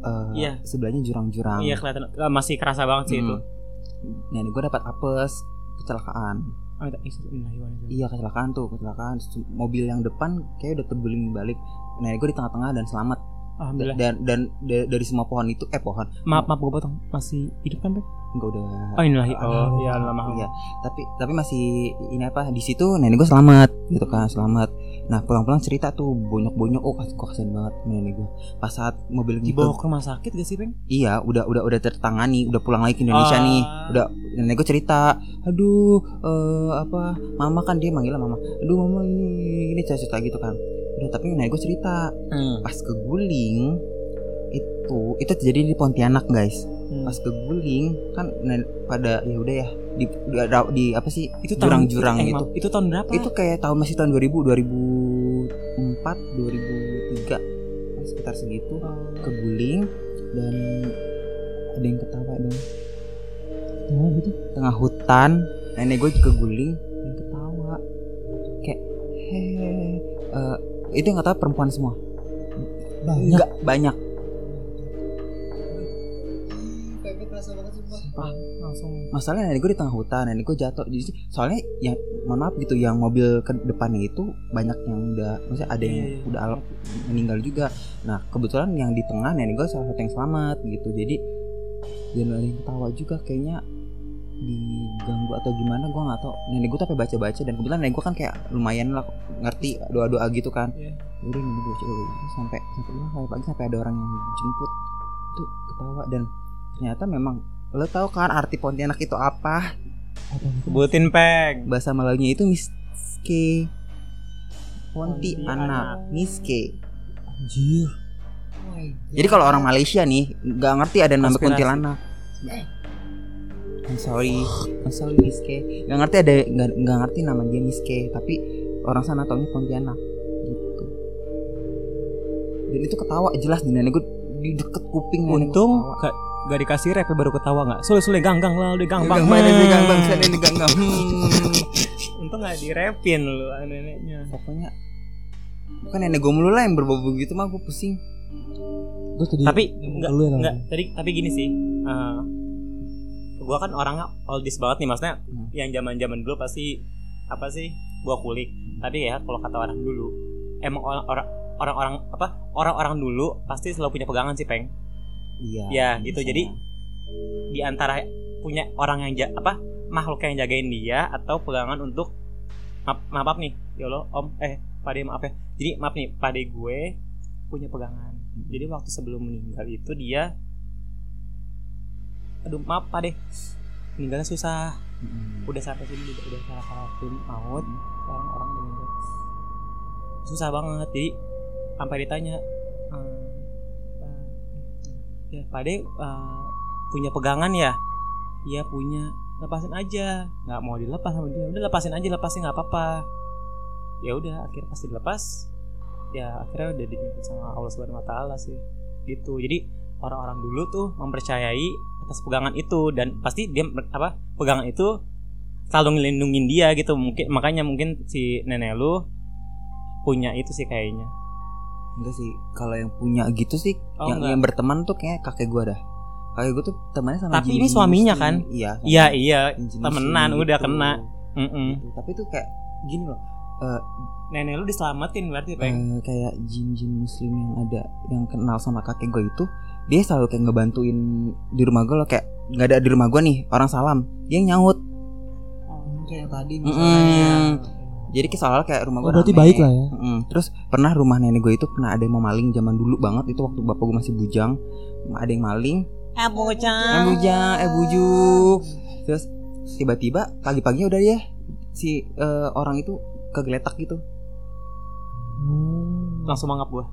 eh, Iya. sebelahnya jurang-jurang. Iya kelihatan eh, masih kerasa banget sih itu. Hmm. Nenek gue dapat apes kecelakaan. Oh, iya, iya, Iya kecelakaan tuh kecelakaan. Mobil yang depan kayak udah terguling balik. Nenek gue di tengah-tengah dan selamat. Alhamdulillah. Dan dan da- dari semua pohon itu eh pohon Maaf maaf gue potong. Masih hidup kan, enggak udah Oh, inilah. Oh, Alhamdulillah. iya, Allah maaf. Iya, tapi tapi masih ini apa di situ nenek gue selamat gitu kan selamat. Nah pulang-pulang cerita tuh bonyok-bonyok, oh kok kasihan banget nenek gue. Pas saat mobil Dibawa ke rumah sakit gak sih, Beng? iya udah udah udah tertangani, udah pulang lagi ke Indonesia Ah. nih. Udah nenek gue cerita, aduh eh, apa mama kan dia manggilnya mama, aduh mama ini ini cerita gitu kan. Udah tapi nenek gue cerita Hmm. pas keguling itu itu terjadi di Pontianak guys Hmm. pas keguling kan nen- pada ya udah ya di, di, di apa sih Itu jurang-jurang eh, gitu Itu tahun berapa? itu kayak tahun masih tahun 2000 2004 2003 kan sekitar segitu keguling dan ada yang ketawa dong Tahu gitu. tengah hutan nenek gue juga keguling ada yang ketawa kayak hehe Eh, itu yang ketawa perempuan semua. Banyak. enggak banyak. Ah, langsung. masalahnya nenek gue di tengah hutan nenek gue jatuh. Jadi soalnya yang mohon maaf gitu yang mobil ke depannya itu banyak yang udah maksudnya ada yang iya. udah al- meninggal juga. Nah kebetulan yang di tengah nenek gue salah satu yang selamat gitu. Jadi dan ada yang ketawa juga kayaknya diganggu atau gimana gue nggak tahu nenek gue tuh apa baca baca dan kebetulan nenek gue kan kayak lumayan lah ngerti doa doa gitu kan Iya. udah nenek gue coba sampai sampai wah, sampai pagi sampai ada orang yang jemput tuh ketawa dan ternyata memang lo tau kan arti Pontianak itu apa? Sebutin, Peg. bahasa Melayunya itu miske Ponti Pontianak. anak miske Anjir. jadi kalau orang Malaysia nih nggak ngerti ada nama kuntilanak I'm sorry. I'm sorry miske. Nggak ngerti ada nggak nggak ngerti nama dia miske. Tapi orang sana taunya Pontianak gitu. Dan itu ketawa jelas di nenek gue di deket kuping nenek Untung gak, gak dikasih rap baru ketawa gak Sule sule ganggang lah udah ganggang Gang bang, ini gang bang, sana ini gang bang. Hmm. Untung gak direpin lu neneknya. Pokoknya Bukan nenek gue mulu lah yang berbau gitu mah gue pusing. Tadi Tapi enggak, lu ya, enggak tadi tapi gini sih eh gua kan orangnya oldies banget nih maksudnya Hmm. yang zaman zaman dulu pasti apa sih gua kulik. Tapi ya kalau kata orang dulu emang orang orang orang-orang apa orang-orang dulu pasti selalu punya pegangan sih peng. Iya Ya, gitu. Jadi- di antara punya orang yang ja- apa makhluk yang jagain dia atau pegangan untuk maaf, maaf nih ya Allah om eh pade maaf ya. Jadi maaf nih pade gue punya pegangan. Jadi waktu sebelum meninggal itu dia aduh maaf pade meninggalnya susah. Mm-mm. udah sampai sini udah udah salah satu maut. Sekarang orang meninggal susah banget. Jadi sampai ditanya ehm, eh, ya pade eh, punya pegangan ya? Iya punya. Lepasin aja. Nggak mau dilepas sama dia. Udah lepasin aja lepasin nggak apa-apa. Ya udah akhirnya pasti dilepas ya akhirnya udah dijemput sama Allah Subhanahu Wa Taala sih. Gitu. Jadi orang-orang dulu tuh mempercayai atas pegangan itu dan pasti dia apa pegangan itu selalu ngelindungin dia gitu mungkin makanya mungkin si nenek lu punya itu sih kayaknya Enggak sih Kalau yang punya gitu sih Oh, yang, enggak. yang berteman tuh kayak kakek gue dah Kakek gue tuh temannya sama Tapi ini suaminya kan? Iya iya iya temenan, udah gitu. kena. Mm-mm. Gitu. Tapi tuh kayak Gini loh nenek lu diselamatin berarti peng. eh, Kayak jin-jin muslim yang ada Yang kenal sama kakek gue itu Dia selalu kayak ngebantuin Di rumah gue loh. Kayak nggak ada di rumah gue nih Orang salam. Dia yang nyaut. Oh, kayak tadi misalnya. Jadi kayak soalnya kayak rumah Oh, gue berarti baik lah ya. Mm, Terus pernah rumah nenek gue itu pernah ada yang mau maling zaman dulu banget. Itu waktu bapak gue masih bujang. Ada yang maling. Eh eh bocah bujang eh bujuk. Terus tiba-tiba pagi-paginya udah dia si eh, orang itu kegeletak gitu. Hmm. langsung mangap gua.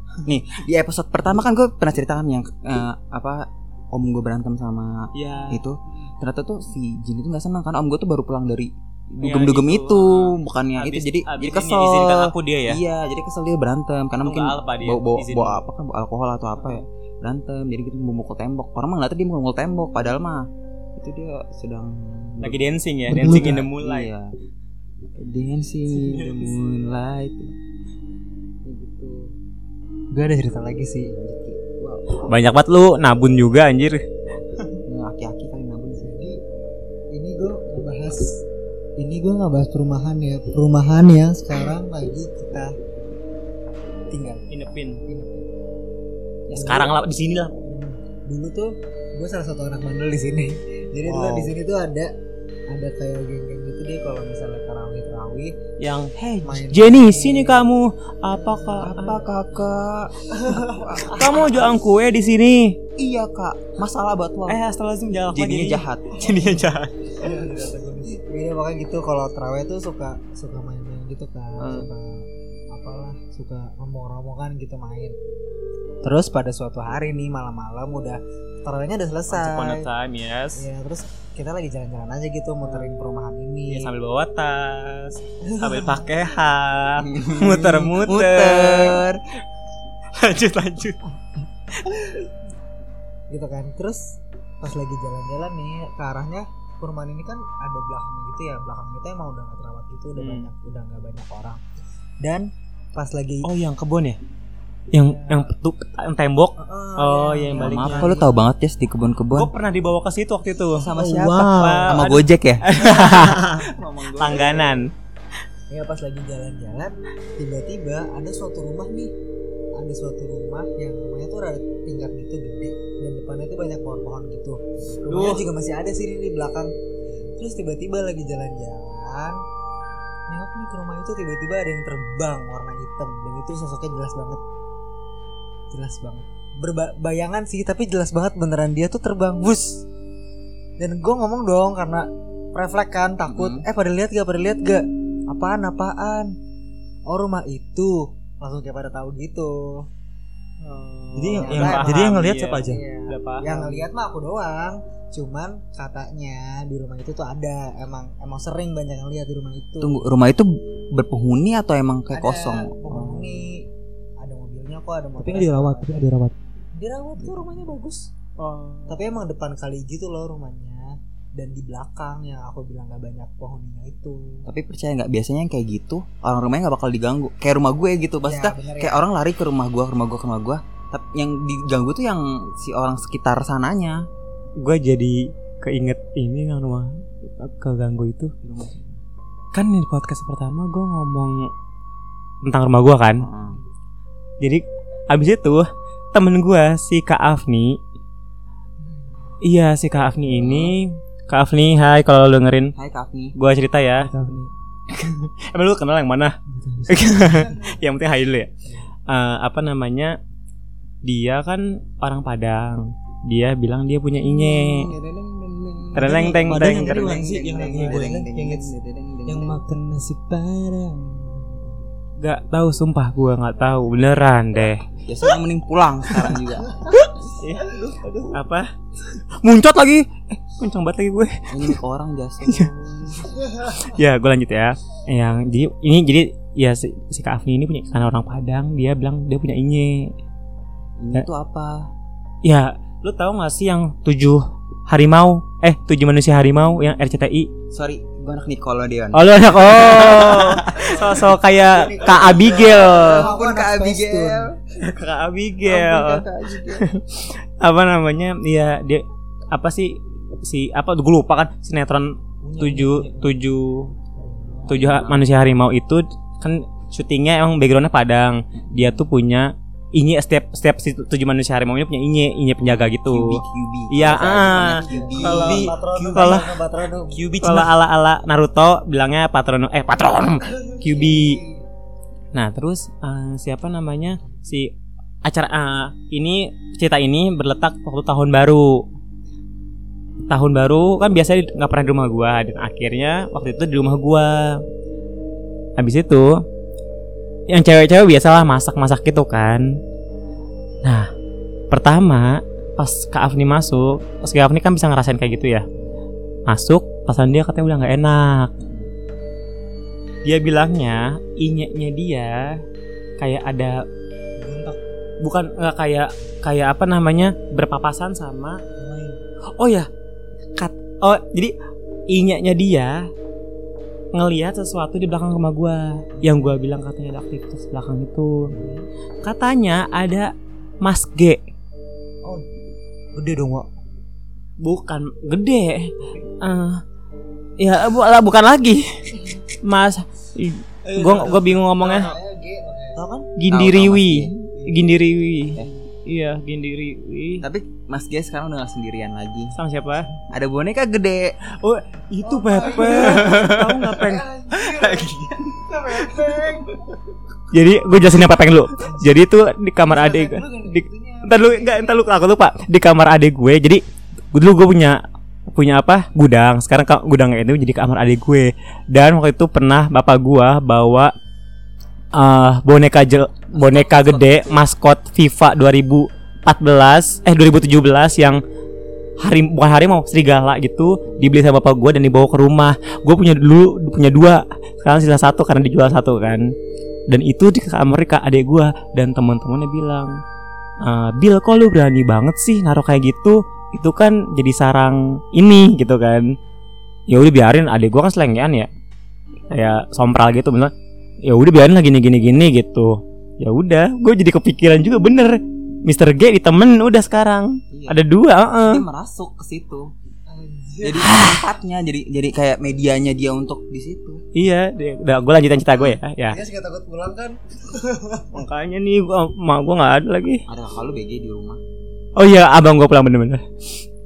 Di episode pertama kan gue pernah ceritakan yang eh, apa om gue berantem sama iya. itu. Ternyata tuh si Jin itu nggak senang kan om gue tuh baru pulang dari Iya, dugem-dugem gitu. itu bukannya itu. Jadi jadi kesel. aku dia ya? Iya jadi kesel dia berantem. Karena Lu mungkin bawa bawa, bawa apa kan bawa alkohol atau apa ya. Berantem jadi gitu memukul tembok. Orang mah ngeliatnya dia memukul tembok padahal mah itu dia sedang lagi dancing ya dancing in ya? the moonlight. Iya dancing in the moonlight. Kayak gitu. Gue ada cerita lagi sih. Wow. Banyak banget lu nabun juga anjir. aki-aki kali nabung sih. Jadi ini gue ngebahas ini gue ngebahas perumahan ya. Perumahan yang sekarang lagi kita tinggal. Inepin. Ya sekarang lah di sini lah. dulu tuh gue salah satu anak bandel di sini. Jadi dulu Wow. di sini tuh ada ada kayak geng-geng deh kalau misalnya tarawih tarawih Yang hey main Jenny sini kamu. Apakah apa kakak? [LAUGHS] Kamu jualan kue di sini? iya kak. Masalah buat lo. Eh astagfirullahaladzim jalan jadinya jahat. [LAUGHS] Jadinya jahat. Iya makanya gitu. Kalau tarawih tuh suka suka main-main gitu kan. Hmm. suka apalah suka ngomong-ngomongan gitu main. Terus pada suatu hari nih malam-malam udah tarawihnya udah Once upon a selesai time yes. ya terus kita lagi jalan-jalan aja gitu muterin perumahan ini Ya, sambil bawa tas, [LAUGHS] sambil pakai hak, muter-muter. muter [LAUGHS] lanjut lanjut. gitu kan terus pas lagi jalan-jalan nih ke arahnya perumahan ini kan ada belakangnya gitu ya belakang kita emang udah nggak terawat gitu udah Hmm. banyak udah nggak banyak orang dan pas lagi Oh yang kebun ya? Yang yang petu, yang tembok. Heeh, Oh, ya, iya, yang Maaf, baliknya. kok lu tahu banget ya di kebun-kebun Gue pernah dibawa ke situ waktu itu. sama Oh, siapa? wow. Sama Aduh. Gojek ya? [LAUGHS] Langganan. ya pas lagi jalan-jalan tiba-tiba ada suatu rumah nih ada suatu rumah yang rumahnya tuh ada tingkat gitu gede dan depannya tuh banyak pohon-pohon gitu rumahnya Duh. juga masih ada sih di belakang terus tiba-tiba lagi jalan-jalan nengok nih ke rumah itu tiba-tiba ada yang terbang warna hitam dan itu sosoknya jelas banget jelas banget. Berbayangan sih tapi jelas banget beneran dia tuh terbang. Bus dan gue ngomong dong karena refleks kan takut. Hmm. eh pada lihat gak pada lihat gak? Apaan apaan? Oh rumah itu. Langsung kayak pada tahu gitu. Jadi yang, Oh, yang- paham, jadi yang ngelihat iya. siapa aja? Iya. Yang ngelihat mah aku doang. Cuman katanya di rumah itu tuh ada. Emang emang sering banyak yang lihat di rumah itu. Tunggu, rumah itu berpenghuni atau emang kayak ada kosong? penghuni kok ada Tapi mobilnya nggak dirawat, tapi nggak dirawat. dirawat tuh rumahnya bagus Oh. tapi emang depan kali gitu loh rumahnya dan di belakang yang aku bilang gak banyak pohonnya itu Tapi percaya nggak biasanya yang kayak gitu orang rumahnya nggak bakal diganggu. Kayak rumah gue gitu, Ya, maksudnya bener ya. kayak orang lari ke rumah gua, ke rumah gua, ke rumah gua. Tapi yang diganggu tuh yang si orang sekitar sananya. Gue jadi keinget ini yang rumah keganggu itu. Kan di podcast pertama gue ngomong tentang rumah gue kan. Heeh. Jadi abis itu temen gue si Kak Afni. Iya si Kak Afni ini. Kak Afni hai kalau lo dengerin. Hai Kak Afni. Gue cerita ya. Nih. [LAUGHS] Emang lu kenal yang mana? [LAUGHS] yang penting hai dulu ya. Eh, Apa namanya? Dia kan orang Padang. Dia bilang dia punya inye Tereng teng teng yang makan nasi padang. Gak tahu sumpah gue nggak tahu. Beneran deh. Biasanya mending pulang sekarang juga. [LAUGHS] Apa? Muncot lagi. Eh kencang banget lagi gue. Ini orang jasa. [LAUGHS] ya gue lanjut ya. Yang jadi ini jadi ya si, si Kak Afni ini punya karena orang Padang. Dia bilang dia punya inye Ini tuh apa? ya lu tahu gak sih yang tujuh harimau? Eh tujuh manusia harimau yang RCTI Sorry, gue anak Nicole Deon. oh lu anak oh. Sosok kayak Kak Abigail. Ampun Kak Abigail. Kak [LAUGHS] Abigail. Apa namanya? Dia dia apa sih? Si apa? Gue lupa kan sinetron tujuh tujuh tujuh ha- manusia harimau itu kan syutingnya emang backgroundnya Padang. Dia tuh punya inye setiap setiap si tujuh manusia harimau ini punya inye inye penjaga gitu. Iya, ah. Kalau- Patrono, kalau- ala ala Naruto bilangnya patron eh patron. QB nah terus eh, siapa namanya? Si acara eh, ini cerita ini berletak waktu tahun baru. Tahun baru kan biasanya nggak pernah di rumah gua dan akhirnya waktu itu di rumah gua. Habis itu yang cewek-cewek biasalah masak-masak gitu kan. Nah pertama pas Kak Afni masuk pas Kak Afni kan bisa ngerasain kayak gitu ya. Masuk pasan dia katanya udah nggak enak. Dia bilangnya inyeknya dia kayak ada bukan nggak kayak kayak apa namanya berpapasan sama oh ya kat oh jadi inyeknya dia ngelihat sesuatu di belakang rumah gua. Yang gua bilang katanya ada aktivitas belakang itu. Katanya ada Mas G. Gede dong, Wak. bukan gede. Eh, ya bu lah, bukan lagi. Mas gua gua bingung ngomongnya. Kan? Gindiriwi. Tahu, Gindiriwi iya Gindiriwi Tapi Mas G sekarang udah gak sendirian lagi. sama siapa? Ada boneka gede. oh itu Pepe tahu nggak peng? Jadi gue jelasin apa peng lu jadi itu di kamar adik di, entar lu enggak entar lu aku lupa. Di kamar adik gue jadi dulu gue punya punya apa? Gudang. Sekarang ka- gudangnya itu jadi kamar adik gue. Dan waktu itu pernah bapak gua bawa eh boneka jel, boneka gede maskot FIFA 2014 eh 2017 yang hari bukan hari mau serigala gitu dibeli sama bapak gue dan dibawa ke rumah. Gue punya dulu punya dua sekarang sisa satu karena dijual satu kan. Dan itu di kamar kak adik gue dan teman-temannya bilang "Eh, Bill kok lu berani banget sih naruh kayak gitu? Itu kan jadi sarang ini gitu kan. Ya udah biarin adik gue kan selengean ya. Kayak sompral gitu bener. Ya udah biarin lah gini gini gini gitu ya udah gue jadi kepikiran juga bener Mr. G di temen udah sekarang Iya. ada dua heeh. Dia merasuk ke situ. Jadi tempatnya, jadi jadi kayak medianya dia untuk di situ. Iya, udah gue lanjutin cerita gue ya. Ya, Dia sih takut pulang kan? [LAUGHS] makanya nih gua mak gue nggak ada lagi. Ada kakak lu BG di rumah. Oh iya, abang gue pulang bener-bener.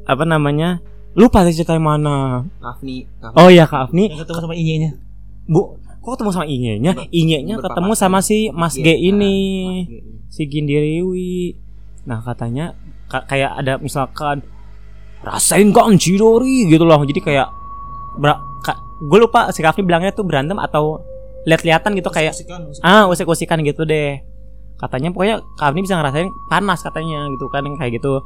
Apa namanya? Lupa sih cerita mana. Rafni Oh iya Kak Afni, ketemu sama inyenya. Bu, kok ketemu sama Inge-nya? Inge-nya Berpapasan. ketemu sama si Mas G Iya, ini, G. si Gindiriwi. Nah katanya ka- kayak ada misalkan rasain Chidori gitu loh. Jadi kayak gue lupa si Kak Afni bilangnya tuh berantem atau lihat-lihatan gitu kayak ah usik-usikan gitu deh katanya pokoknya kami bisa ngerasain panas katanya gitu kan kayak gitu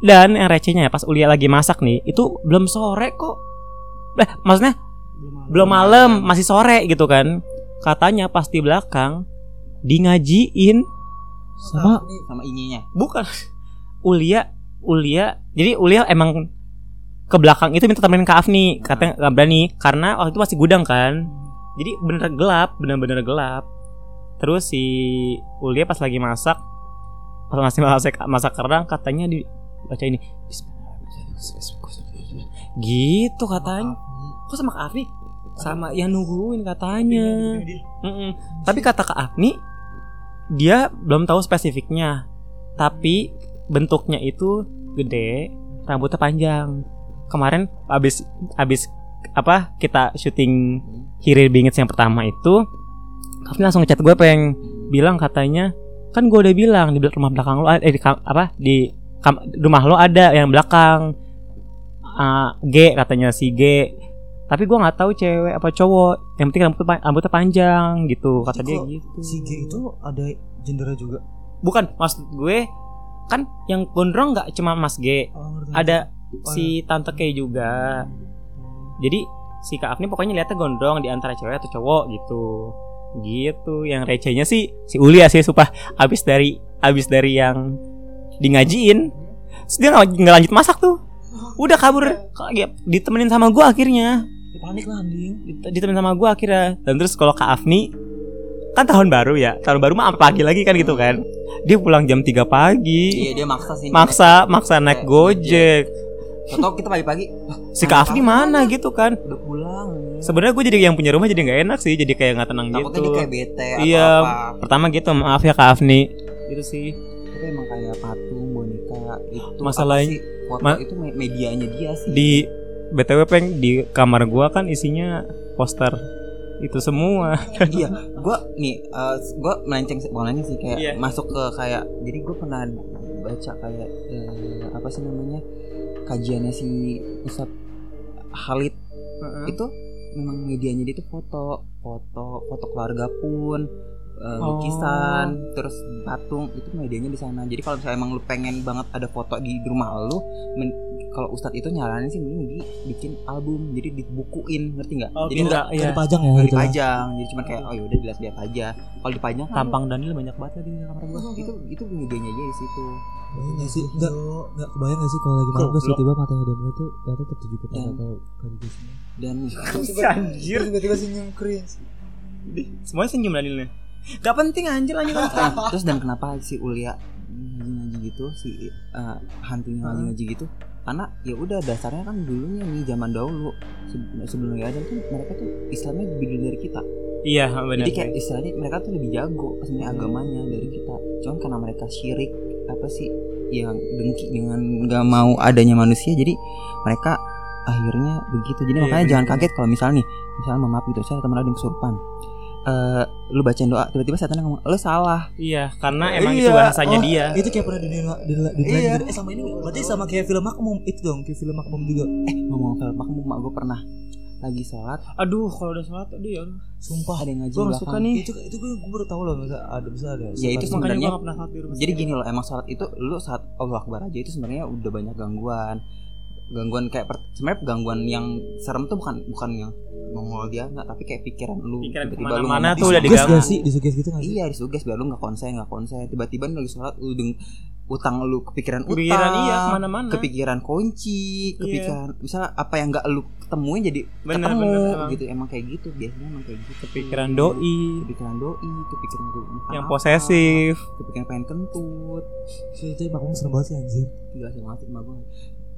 dan yang recehnya ya pas Ulia lagi masak nih itu belum sore kok eh maksudnya belum malam. Masih sore gitu kan. Katanya pas di belakang di ngajiin Sama sama ininya. bukan. Ulia Ulia. Jadi Ulia emang ke belakang itu minta temenin Kak Afni. Katanya nggak berani karena waktu itu masih gudang kan. Jadi bener gelap bener-bener gelap. Terus si Ulia pas lagi masak pas masih masak masak kerang katanya di baca ini gitu katanya kok sama Kak Afni sama yang nungguin katanya. Mm-mm. tapi kata Kak Afni dia belum tahu spesifiknya. Tapi bentuknya itu gede rambutnya panjang. Kemarin abis abis apa kita syuting Hiri Bingits yang pertama itu Kafni langsung ngechat gue peng. Bilang katanya kan gue udah bilang di rumah belakang lo ada eh, di apa di kam- rumah lo ada yang belakang. Ah, G katanya si G tapi gue nggak tahu cewek apa cowok. Yang penting rambutnya, rambutnya panjang gitu kata dia gitu. si G itu ada gendernya juga. bukan maksud gue kan yang gondrong nggak cuma Mas G. Oh, ada si tante K juga. Jadi si Kak Afni pokoknya lihatnya gondrong di antara cewek atau cowok gitu. Gitu yang recehnya sih si Uli ya sih supah abis dari abis dari yang di ngajiin terus dia nggak lanjut masak tuh. Udah kabur kayak ditemenin sama gua akhirnya Ya, panik lah anjing. Dit- ditemenin sama gua akhirnya dan terus kalau Kak Afni kan tahun baru ya tahun baru mah sampai pagi lagi kan gitu kan dia pulang jam 3 pagi Iya dia maksa sih. maksa maksa naik gojek Atau kita pagi-pagi "Wah, si Kak Afni mana gitu kan udah pulang. sebenarnya gue jadi yang punya rumah jadi nggak enak sih jadi kayak nggak tenang Takutnya gitu dia kayak bete atau Iya. apa. pertama gitu maaf ya Kak Afni itu sih Tapi emang kayak patung boneka itu Masalahnya- apa ma- itu me- medianya dia sih. di btw peng di kamar gua kan isinya poster itu semua [LAUGHS] iya, gua nih eh, gua melenceng bukan melenceng sih kayak Iya. masuk ke kayak jadi gua pernah baca kayak eh, apa sih namanya kajiannya si Ustadz Khalid itu memang medianya dia itu foto foto foto keluarga pun Oh. lukisan terus patung itu medianya di sana jadi kalau misalnya emang lu pengen banget ada foto di rumah lu kalau ustadz itu nyaranin sih mending dibikin album jadi dibukuin ngerti nggak Oh, jadi nggak iya. Dipajang ya gitu lah. dipajang jadi cuma kayak oh yaudah dilihat-lihat aja kalau dipajang kan tampang Daniel banyak banget di kamar gua [LAUGHS] itu itu idenya aja di situ Kebayang nggak sih? Enggak, enggak kebayang nggak sih kalau lagi malam terus Goblok. tiba-tiba matanya Daniel tuh ternyata tertuju ke Dan- ke ke dia semua. dan [LAUGHS] anjir tiba-tiba senyum cringe semuanya senyum Danielnya Gak penting anjir lanjut Ah, terus dan kenapa si Ulia ngaji-ngaji gitu si eh, hantunya ngaji-ngaji gitu karena ya udah dasarnya kan dulunya nih zaman dahulu. Se- sebelum ada tuh mereka tuh Islamnya lebih dulu dari kita. Iya benar jadi kayak istilahnya mereka tuh lebih jago sebenarnya agamanya dari kita. Cuman karena mereka syirik apa sih yang dengki dengan nggak mau adanya manusia jadi mereka akhirnya begitu. Jadi Iya, makanya bener. jangan kaget kalau misalnya nih misalnya maaf gitu saya teman ada yang kesurupan eh lu bacain doa tiba-tiba setannya ngomong lu salah. Iya karena emang Iya, itu bahasanya oh, dia. Itu kayak pernah di di di Iya. Eh sama ini berarti sama kayak film Makmum itu dong, kayak film Makmum juga. eh ngomong film makmum mak gue pernah lagi sholat. Aduh kalau udah sholat tadi ya sumpah. Ada yang ngaji gue di suka nih. Itu itu gue gue baru tahu loh, bisa ada bisa ada. Ya, itu makanya sebenarnya- di jadi gini loh emang sholat itu lu saat Allah Akbar aja itu sebenarnya udah banyak gangguan. Gangguan kayak per- sebenarnya gangguan yang serem tuh bukan bukan yang nongol dia nggak tapi kayak pikiran lu Pikiran tiba-tiba lu ngomong, tuh udah "Ih, Disuges diganggu. gak sih? Disuges gitu gak sih? iya disuges biar lu nggak konsen nggak konsen tiba-tiba lu lagi sholat lu deng utang lu kepikiran utang Kepikiran iya ke mana-mana kepikiran kunci Iya. kepikiran misalnya apa yang nggak lu ketemuin jadi Bener, ketemu bener, emang. gitu emang kayak gitu biasanya emang kayak gitu kepikiran doi kepikiran doi kepikiran lu yang apa, posesif kepikiran pengen kentut Itu itu Makmum serem banget sih anjir. gila sih banget gue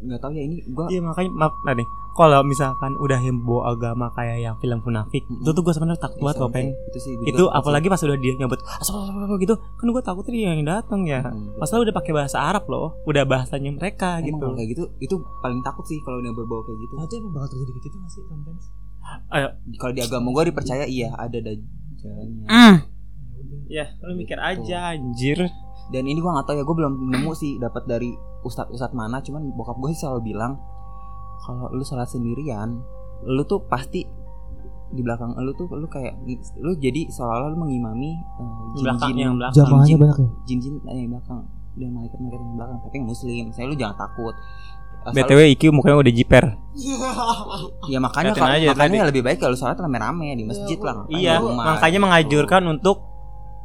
nggak tahu ya ini gue Iya makanya maaf nah nih kalau misalkan udah hembo agama kayak yang film munafik Mm-mm. itu tuh gue sebenarnya takut banget loh peng itu sih gua itu juga apalagi pas udah dia nyebut gitu kan gue takut dia yang datang ya Hmm, Masalah udah pakai bahasa Arab loh, udah bahasanya mereka Emang gitu. kayak gitu itu paling takut sih kalau udah berbau kayak gitu Nah, itu emang bakal terjadi kayak gitu gak sih sometimes? kalau di agama gue dipercaya iya ada dajjalnya Mm. Ya, lu mikir aja anjir. Dan ini gue nggak tahu ya gue belum nemu sih dapat dari ustadz ustadz mana cuman bokap gue sih selalu bilang kalau lu sholat sendirian lu tuh pasti di belakang lu tuh lu kayak lu jadi seolah-olah lu mengimami uh, Belakang yang belakang. Jamaahnya jin- banyak ya? jin-jin eh, yang belakang dan malaikat-malaikat yang belakang tapi yang muslim saya lu jangan takut Asal- BTW IQ mukanya udah jiper. [LAUGHS] ya makanya kalau- aja makanya tadi. lebih baik kalau sholat rame-rame di masjid lah ngapain Iya, di rumah. makanya mengajurkan untuk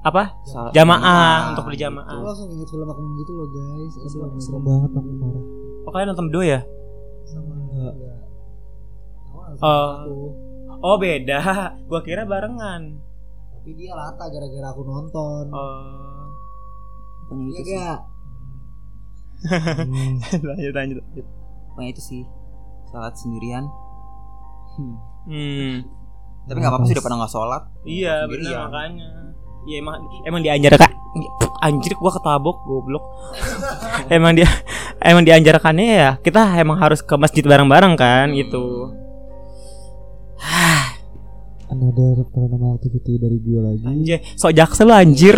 apa? Sholat Jamaah, untuk Aku berjamaah. langsung inget film aku gitu loh guys Itu Aduh, serem banget Makmum parah. Oh, kalian nonton berdua ya? sama Enggak. Oh. aku. Oh, beda. [LAUGHS] Gua kira barengan. tapi dia lata gara-gara aku nonton Oh. pokoknya Iya [LAUGHS] itu sih gak? Hmm. lanjut lanjut. pokoknya itu sih sholat sendirian Hmm. Hmm. tapi nggak apa-apa sih udah pernah nggak sholat Iya, benar makanya. Iya emang emang diajarkan anjir gua ketabok goblok. [LAUGHS] emang dia emang diajarkannya ya kita emang harus ke masjid bareng-bareng kan gitu. Another paranormal activity dari gue lagi. Anjir, sok jaksel lu anjir.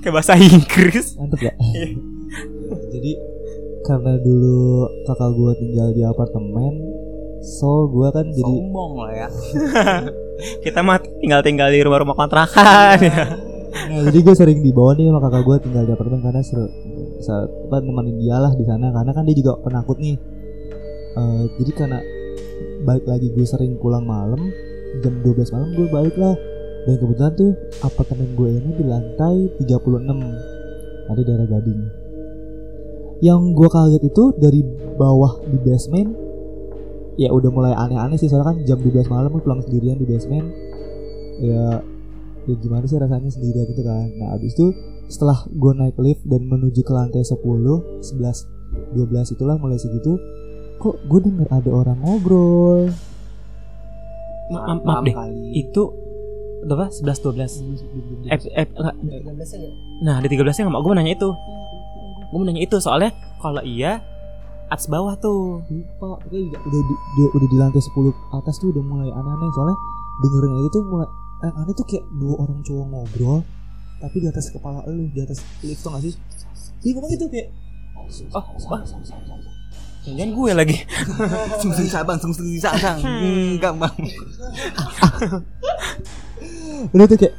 Kayak bahasa Inggris. Mantep ya? [LAUGHS] Jadi karena dulu kakak gue tinggal di apartemen, so gue kan jadi sombong lah ya [LAUGHS] Kita mah tinggal-tinggal di rumah-rumah kontrakan ya. Nah, jadi gue sering dibawa nih sama kakak gue tinggal di apartemen karena seru saat apa nemenin dia lah di sana karena kan dia juga penakut nih. Eh, jadi karena balik lagi gue sering pulang malam jam 12 malam gue balik lah dan kebetulan tuh apartemen gue ini di lantai 36 ada daerah Gading. Yang gue kaget itu dari bawah di basement ya udah mulai aneh-aneh sih soalnya kan jam 12 malam gue pulang sendirian di basement ya ya gimana sih rasanya sendirian gitu kan nah abis itu setelah gue naik lift dan menuju ke lantai 10 11 12 itulah mulai segitu kok gue denger ada orang ngobrol Ma- ma- maaf deh. kali Itu berapa? 11 12. Eh, eh, enggak. 13 ya Nah, di 13 nya enggak gue mau nanya itu. Gue nanya itu soalnya kalau iya atas bawah tuh. lupa pokoknya udah udah di, udah di lantai 10 atas tuh udah mulai aneh-aneh. Soalnya dengernya itu tuh mulai yang aneh tuh kayak dua orang cowok ngobrol tapi di atas kepala lu di atas lift tuh gak sih? Dia ngomong gitu kayak Oh, wah. Jangan gue lagi. [LAUGHS] sung sung sabang sung sung sabang enggak bang. Udah tuh kayak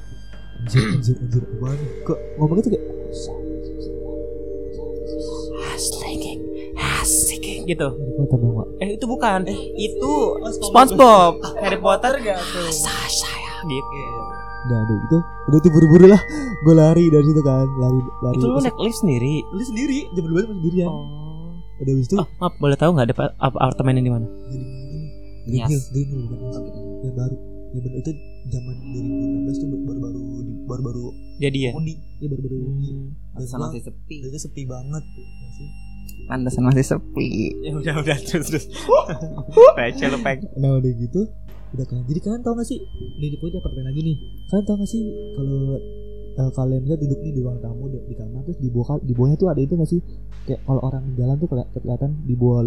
anjir anjir anjir kok ngomong itu kayak asik gitu. Harry Potter dong. Eh itu bukan, itu SpongeBob. [LAUGHS] Harry Potter gak tuh? Sasha ya gitu. Udah aduh itu udah tuh buru-buru lah. Gue lari dari situ kan, lari lari. Itu lu naik lift sendiri. Lu sendiri, jam dua masih sendirian. Oh. Udah habis itu Oh, maaf, boleh tahu nggak ada pa- ap- apartemennya di mana? Green. Hill, Green Hill. Yang baru. Ya bener itu zaman 2016 tuh baru-baru di- baru-baru Jadi ya. undi. Ya baru-baru undi. Dan Pantesan gua- masih sepi. dan itu sepi banget. Ya sih. Pantesan masih sepi. Ya udah udah terus terus. [LAUGHS] Receh lu peng. Nah udah gitu udah kan jadi kalian tau gak sih di di di apartemen lagi nih kalian tau gak sih kalau eh, kalian bisa duduk nih di ruang tamu di, di kamar terus di bawah di bawahnya tuh ada itu gak sih kayak kalau orang jalan tuh keli- kelihatan di bawah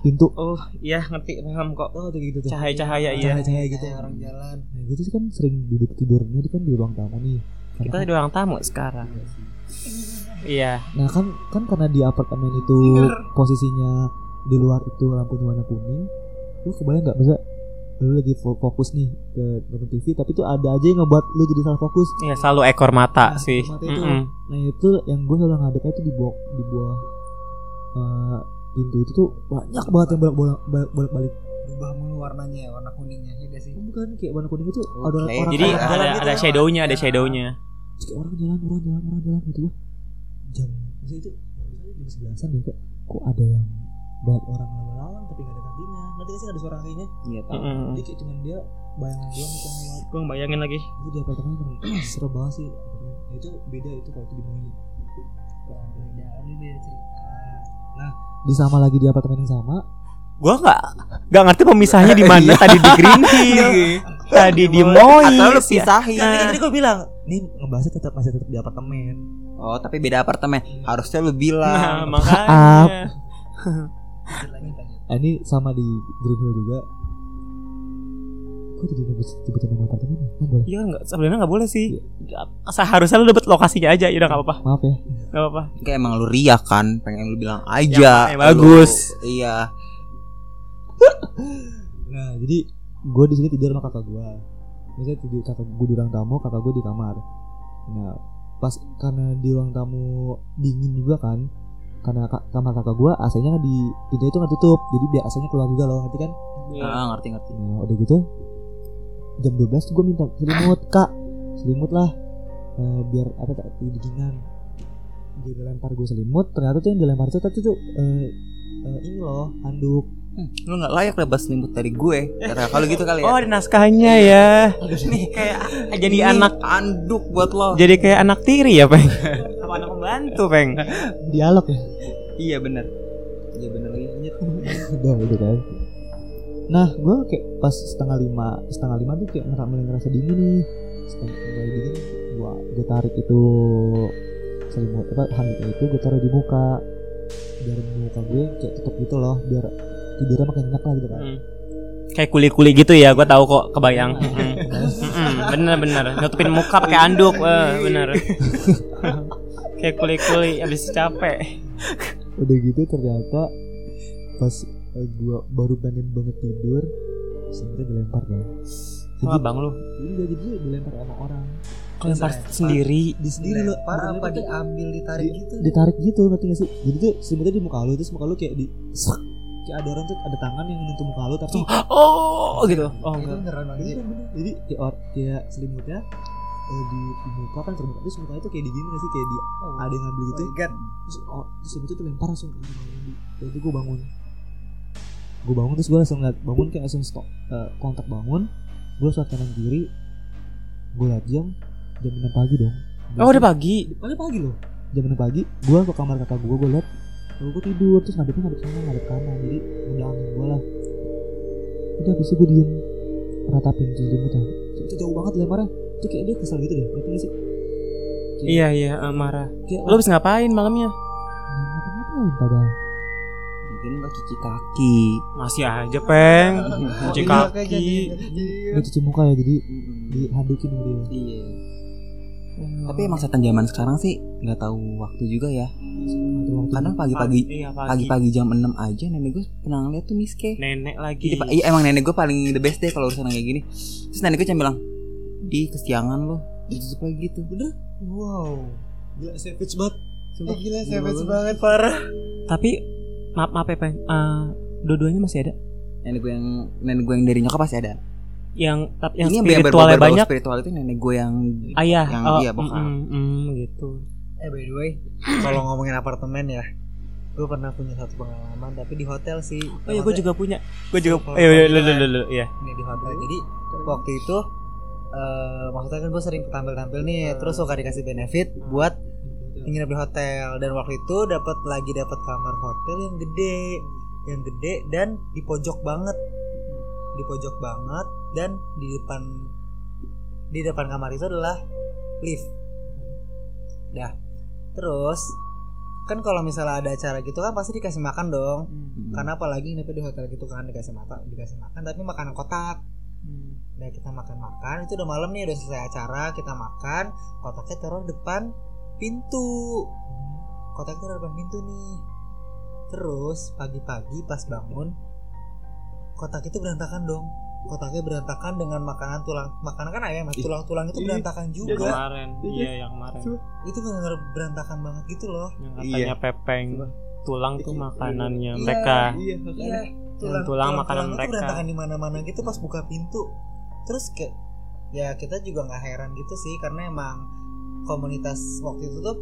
pintu Oh iya ngerti paham kok. oh tuh gitu tuh Cahaya-cahaya iya. cahaya-cahaya gitu Kayak orang jalan. nah gitu sih kan sering duduk tidurnya itu kan di ruang tamu nih Karena Kita kan- di ruang tamu sekarang. Iya. nah kan kan karena di apartemen itu posisinya di luar itu lampunya warna kuning lu kebayang nggak masa lu lagi fo- fokus nih ke nonton TV tapi tuh ada aja yang ngebuat lu jadi salah fokus Iya selalu ekor mata Nah, sih. ekor mata itu. Mm-mm. Nah itu yang gue selalu ngadepnya itu di bawah di bawah eh, pintu itu tuh banyak banget yang bolak bolak bolak balik. Berubah mulu warnanya ya, warna kuningnya ya gak sih? Bukan kayak warna kuning itu Oke. ada orang Jadi ada jalan gitu. ada shadownya, ada shadownya. Terus kayak orang jalan orang jalan orang jalan gitu jam itu jam sebelasan deh kok kok ada yang banyak orang lalu-lalang tapi gak ada kakinya nanti sih gak ada suara kakinya Iya tahu. Mm-mm. jadi kayak cuman dia bayangan doang yang lewat Gue bayangin lagi. itu di apartemen kan serem banget sih apartemen. Ya, itu beda itu kalau itu di Moi Beda, ini beda cerita. di sama lagi di apartemen yang sama Gue nggak nggak ngerti pemisahnya di mana. [LAUGHS] tadi di Green Hill, tadi di Moi. Atau lu ya. pisahin. Kan tadi gue bilang, nih ngebahasnya tetap masih tetap di apartemen. Oh, tapi beda apartemen. Harusnya lu Nah, bilang. makanya. [LAUGHS] Nah, ini sama di Green Hill juga. Kok jadi nyebut sebutin nama apartemen? Nggak boleh. Iya nggak sebenarnya nggak boleh sih. Seharusnya lu dapet lokasinya aja, ya udah nggak apa-apa, Maaf ya. nggak apa-apa. Kayak emang lu riak kan, pengen lu bilang aja. Yang- yang bagus. Lu- iya. [LAUGHS] Nah, jadi gue di sini tidur sama kakak gue. Misalnya tidur kakak gue di ruang tamu, kakak gue di kamar. Nah, pas karena di ruang tamu dingin juga kan, karena ka- kamar kakak gue AC-nya di pintu itu nggak tutup, jadi biar AC-nya keluar juga loh, ngerti kan? Iya. Ah, ngerti ngerti. Nah udah gitu jam 12 tuh gue minta selimut kak selimut lah Eh, biar apa tak dinginan dia dilempar gue selimut ternyata tuh yang dilempar tuh tadi tuh eh, eh, ini loh handuk Hmm, lu nggak layak dapat selimut dari gue. Kata kalau gitu kali ya. Oh, ada naskahnya ya. Nih kayak jadi Ini anak anduk buat lo. jadi kayak anak tiri ya, Peng? [LAUGHS] Apa anak pembantu, Peng? dialog ya Iya bener Iya bener lagi lanjut. [LAUGHS] udah gitu kan nah gue kayak pas setengah lima setengah lima tuh kayak ngerasa mulai ngerasa dingin nih setengah mulai dingin gue gue tarik itu selimut apa handuknya itu gue taruh di muka biar muka gue kayak tutup gitu loh biar tidurnya makin enak lah gitu kan Hmm. Kayak kuli-kuli gitu ya, gua tahu kok, kebayang. [LAUGHS] Mm-mm. Mm-mm, Bener-bener, nutupin muka pakai anduk, eh, bener. [LAUGHS] Kayak kuli-kuli habis capek. udah gitu ternyata pas eh, gua baru pengen banget tidur ternyata dilempar dong Oh, abang lu jadi jadi dilempar sama orang lempar sendiri. di sendiri lo bukan apa dilempar, diambil ditarik di- gitu? ditarik gitu ngerti gak sih jadi tuh selimutnya di muka lu terus muka lu kayak di sak kayak ada orang tuh ada tangan yang nyentuh muka lu tapi Oh, gitu. Oh, Itu enggak. beneran banget Iya, jadi kayak, kayak selimutnya eh, di, di muka kan terbuka terus muka itu kayak digini gak sih? Kayak di ada yang ngambil gitu Oh my God. terus oh, terus itu lempar langsung ke kamar mandi. Itu gue bangun. Gue bangun terus gue langsung ngeliat bangun kayak langsung stop eh, kontak bangun. Gue langsung kanan kiri. Gue liat jam jam 6 pagi dong. Oh, udah pagi. pagi pagi loh. Jam 6 pagi gue ke kamar kakak gue gue liat kalau gue tidur. Terus ngadepnya ngadep sana ngadep kanan. Jadi udah angin gue lah. Udah habis itu gue diem. Ratapin tuh. Selimut ah. itu jauh banget lemparnya itu kayak dia kesel gitu deh ngerti gak sih Iya, iya, eh, marah. kayak Lu habis ngapain malamnya? ngapa-ngapain padahal Mungkin lo cuci kaki. Masih aja, Peng. [LAUGHS] Cuci Iya, kayak kaki. jadi- dia cuci muka ya jadi dihandukin dia Iya. Tapi emang setan zaman sekarang sih nggak tahu waktu juga ya. Kadang pagi-pagi Iya, pagi. pagi-pagi jam 6 aja nenek gue pernah ngeliat tuh miske. Nenek lagi. Jadi, iya emang nenek gue paling the best deh kalau urusan kayak gini. Terus nenek gue cuma bilang, "Di kesiangan lo." Ditutup lagi gitu. Bener? Wow. gila savage banget Eh, gila savage Gila. banget parah. Tapi maaf maaf ya Peng. Eh, dua-duanya masih ada nenek gue yang nenek gue yang dari nyokap pasti ada yang tapi yang ini yang spiritualnya berbau-bau banyak spiritual itu nenek gue yang ayah yang oh, iya, bokap. mm, mm, mm, gitu Eh by the way, kalau ngomongin apartemen ya, gue pernah punya satu pengalaman tapi di hotel sih. oh iya gue juga punya gue juga eh iya, panggilan. lu lu lu lu ya Ini di hotel. Jadi waktu itu eh maksudnya kan gue sering tampil-tampil nih, terus suka dikasih benefit buat nginep di hotel dan waktu itu dapat lagi dapat kamar hotel yang gede, yang gede dan di pojok banget, di pojok banget dan di depan di depan kamar itu adalah lift. Dah, terus kan kalau misalnya ada acara gitu kan pasti dikasih makan dong. Hmm. Karena apalagi nginep di hotel gitu kan dikasih makan, dikasih makan tapi makanan kotak. Kita makan-makan. Itu udah malam nih udah selesai acara. Kita makan kotaknya taruh depan pintu. Kotaknya taruh depan pintu nih. Terus pagi-pagi pas bangun kotak itu berantakan dong. Kotaknya berantakan dengan makanan tulang makanan kan ayam mas tulang-tulang itu berantakan juga. kemarin iya yang kemarin. Itu benar berantakan banget gitu loh. Yang katanya pepeng tulang tuh makanannya Iya. mereka. Iya tulang, tulang makanan itu mereka. berantakan di mana-mana gitu pas buka pintu terus kayak ya kita juga nggak heran gitu sih karena emang komunitas waktu itu tuh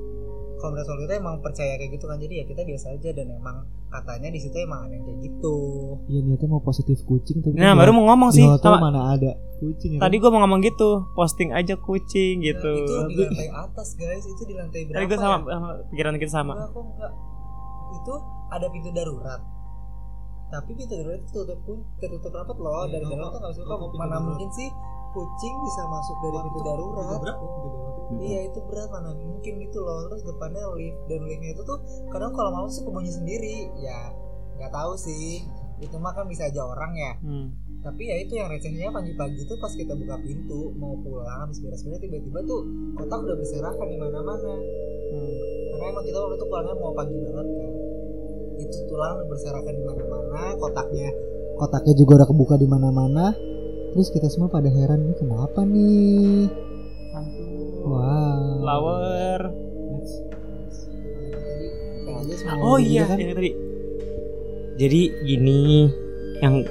komunitas waktu itu emang percaya kayak gitu kan jadi ya kita biasa aja dan emang katanya di situ emang ada yang kayak gitu Iya niatnya mau positif kucing tapi nah baru mau ngomong sih sama mana ada kucing ya tadi kan? gue mau ngomong gitu posting aja kucing Nah, gitu itu di lantai atas guys itu di lantai berapa tadi gue ya? sama, sama pikiran kita sama Enggak, kok enggak. Itu ada pintu darurat. Tapi pintu itu tertutup pun tertutup rapat loh dari dalam tuh nggak bisa. Mana mungkin sih kucing bisa masuk dari pintu darurat? Iya itu berat mana mungkin gitu loh. Terus depannya lift dan liftnya itu tuh kadang kalau mau sih kebunyi sendiri. Ya nggak tahu sih. Itu mah kan bisa aja orang ya. Hmm. Tapi ya itu yang recehnya pagi-pagi tuh pas kita buka pintu mau pulang habis beres-beres tiba-tiba tuh kotak udah berserakan di mana-mana Hmm. karena emang kita waktu itu pulangnya mau pagi banget kan itu tulang berserakan di mana-mana kotaknya kotaknya juga udah kebuka di mana-mana. Terus kita semua pada heran ini kenapa nih? Wow. Flower. Oh iya kan. yang tadi. Jadi gini yang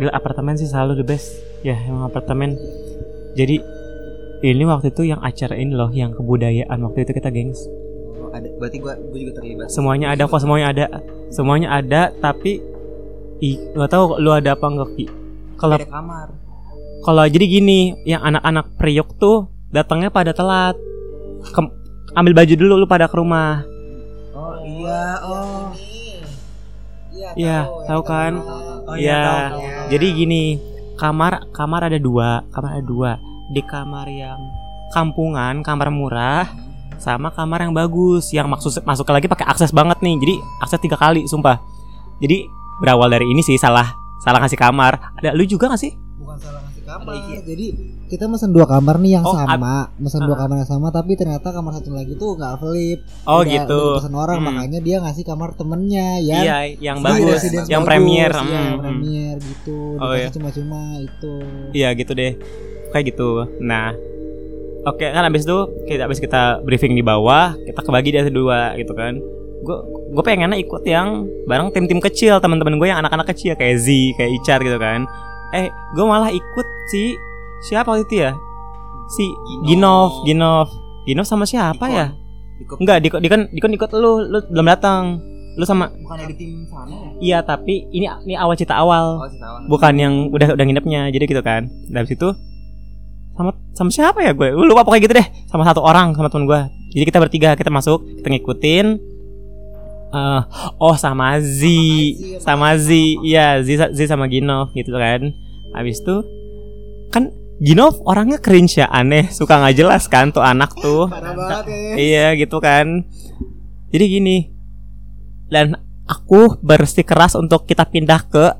di apartemen sih selalu the best. Ya emang apartemen. Jadi ini waktu itu yang acara ini loh yang kebudayaan. Waktu itu kita gengs ada berarti gue gue juga terlibat semuanya ada kok semuanya ada semuanya ada tapi nggak tahu lu ada apa enggak ki kalau kamar kalau jadi gini yang anak-anak priok tuh datangnya pada telat Kem- ambil baju dulu lu pada ke rumah oh iya oh Iya, tahu kan? Oh, Iya. tahu. Jadi gini, kamar kamar ada dua, kamar ada dua. Di kamar yang kampungan, kamar murah, sama kamar yang bagus, yang maksud masuk lagi pakai akses banget nih. Jadi akses tiga kali, sumpah. Jadi berawal dari ini sih salah salah ngasih kamar. Ada lu juga gak sih? bukan salah ngasih kamar iki. jadi kita mesen dua kamar nih yang Oh, sama mesen dua Ah. kamar yang sama tapi ternyata kamar satu lagi tuh nggak flip Oh Udah- gitu. pesan orang Hmm. makanya dia ngasih kamar temennya ya Iya, yang Iya, bagus, yang bagus, premier. iya, Hmm, hmm. premier gitu Oh, iya. cuma-cuma itu Iya gitu deh Kayak gitu Nah Oke kan abis itu kita abis kita briefing di bawah kita kebagi di atas dua gitu kan. Gue gue pengennya ikut yang bareng tim-tim kecil teman-teman gue yang anak-anak kecil kayak Z kayak Icar gitu kan. Eh gue malah ikut si siapa waktu itu ya? Si Ginov. Ginov Ginov. Sama siapa Dikon. ya? Dikon. enggak Dikon Dikon Dikon ikut lu lu belum datang. Lu sama bukan di tim sana ya? Iya tapi ini ini awal cerita awal. Oh si Tawan. bukan yang udah udah nginepnya jadi gitu kan. Dari situ sama sama siapa ya gue? Gue lupa pokoknya gitu deh. Sama satu orang sama temen gue. Jadi kita bertiga kita masuk kita ngikutin. Eh, oh sama Z. Sama Z. Iya Z, Z sama Ginov gitu kan. Habis itu kan Ginov orangnya cringe ya aneh. Suka nggak jelas kan tuh anak tuh. parah banget ya. Iya gitu kan. Jadi gini Dan aku bersikeras untuk kita pindah ke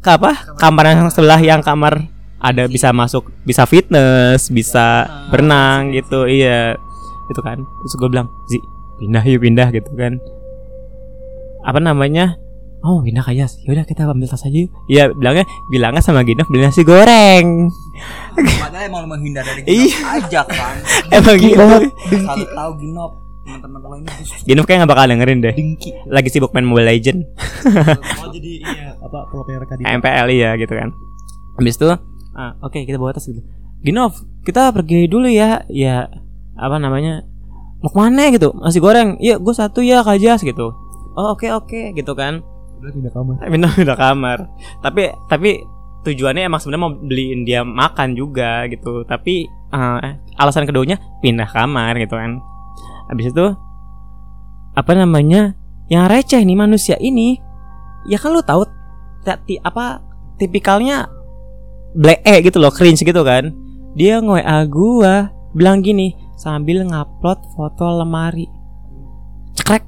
Ke apa? Kamar yang sebelah yang kamar Ada bisa masuk Bisa fitness Bisa berenang gitu Iya. Gitu kan. Terus gue bilang Zi pindah yuk pindah gitu kan. Apa namanya? Oh pindah kayak Yaudah kita ambil tas aja yuk. Iya bilangnya Bilangnya sama Gina beli nasi goreng. Padahal emang menghindar dari Iya. Ginop aja kan. [LAUGHS] Emang gitu. selalu tahu Ginop teman-teman lo ini Ginov kayak gak bakal dengerin deh. Dengki. Lagi sibuk main Mobile Legend [LAUGHS] Oh jadi iya apa pro player. MPL iya gitu kan. Habis itu ah, Oke kita bawa tas gitu. Ginov kita pergi dulu ya. Ya Apa namanya? Mau ke mana gitu? Nasi goreng? Iya gue satu ya kajas gitu. Oh oke oke gitu kan. Udah pindah kamar. [LAUGHS] pindah pindah kamar. Tapi tapi tujuannya emang sebenarnya mau beliin dia makan juga gitu. Tapi eh, alasan keduanya pindah kamar gitu kan. Habis itu apa namanya? Yang receh nih manusia ini. Ya kan lu tahu apa tipikalnya black eh gitu loh cringe gitu kan dia nge-WA gua bilang gini sambil ngupload foto lemari cekrek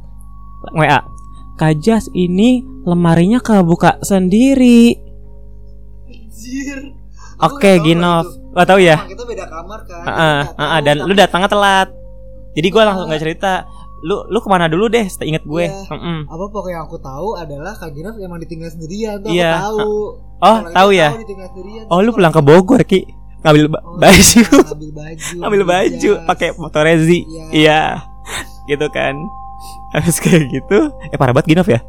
WA Kajas ini lemarinya kebuka sendiri. Oke, Ginov. Lo tau ya? kita beda kamar kan Heeh, heeh, dan lu datangnya telat. Jadi gua langsung nggak cerita. Lu lu ke mana dulu deh? Ingat gue. Iya. Mm-mm. apa pokoknya yang aku tahu adalah Kak Ginov emang ditinggal sendirian tuh Iya. aku tahu Oh, Kalau tahu ya? tahu Oh, lu pulang ke Bogor, Ki. Ngambil ba- Oh, baju. iya, [LAUGHS] ngambil baju Ngambil baju jas. pakai motor rezi. Iya. Iya. Gitu kan. Habis kayak gitu, eh parah banget Ginov ya.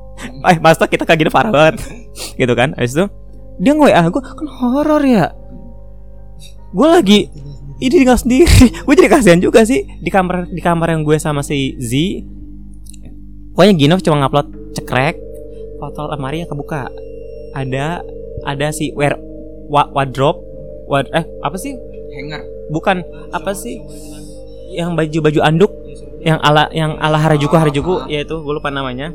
Eh, masa kita kayak gini parah banget. gitu kan. Habis itu dia nge-WA gue kan horor ya. Gue lagi ini tinggal sendiri. [LAUGHS] Gue jadi kasihan juga sih. Di kamar di kamar yang gue sama si Z pokoknya Ginov cuma ngupload cekrek foto lemari yang kebuka. Ada ada si wear wa, wardrobe wad, eh apa sih? Hanger. Bukan apa sih? Yang baju baju anduk yang ala yang ala Harajuku Harajuku. Yaitu gue lupa namanya.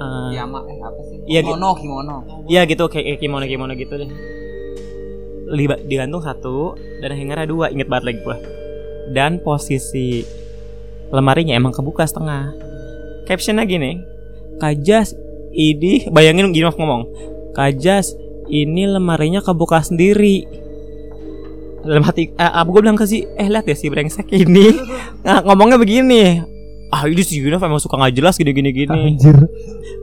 Eh, Yama eh apa sih? Iya, kimono kimono. Iya gitu kayak kayak kimono kimono gitu deh. Digantung satu dan hangernya dua inget banget lagi gua. Dan posisi lemarinya emang kebuka setengah. Captionnya gini, Kajas ini bayangin gini ngomong, Kajas ini lemarinya kebuka sendiri. Dalam hati, eh, apa gue bilang ke si, eh lihat ya si brengsek ini [LAUGHS] nah, ngomongnya begini. Ah ini si Ginov emang suka nggak jelas gini-gini gini Anjir.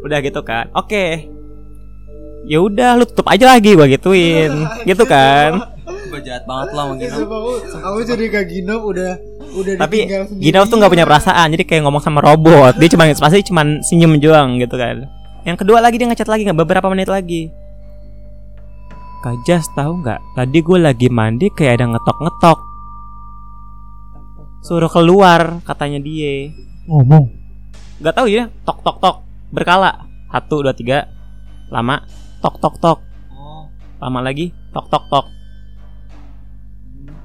udah gitu kan oke ya udah lu tutup aja lagi gua gituin. [LAUGHS] Gitu. Kan? Gue jahat banget lo sama Ya, Gino aku, jadi Kak Ginov udah udah tapi. Gino tuh nggak punya perasaan jadi kayak ngomong sama robot. Dia cuma [LAUGHS] pasti cuma senyum doang gitu kan. Yang kedua lagi dia ngechat lagi nggak? Beberapa menit lagi. Kajas tahu nggak? Tadi gue lagi mandi kayak ada ngetok ngetok suruh keluar katanya dia. Ngomong. nggak tahu ya tok tok tok berkala. Satu dua tiga. Lama tok tok tok. Lama lagi tok tok tok.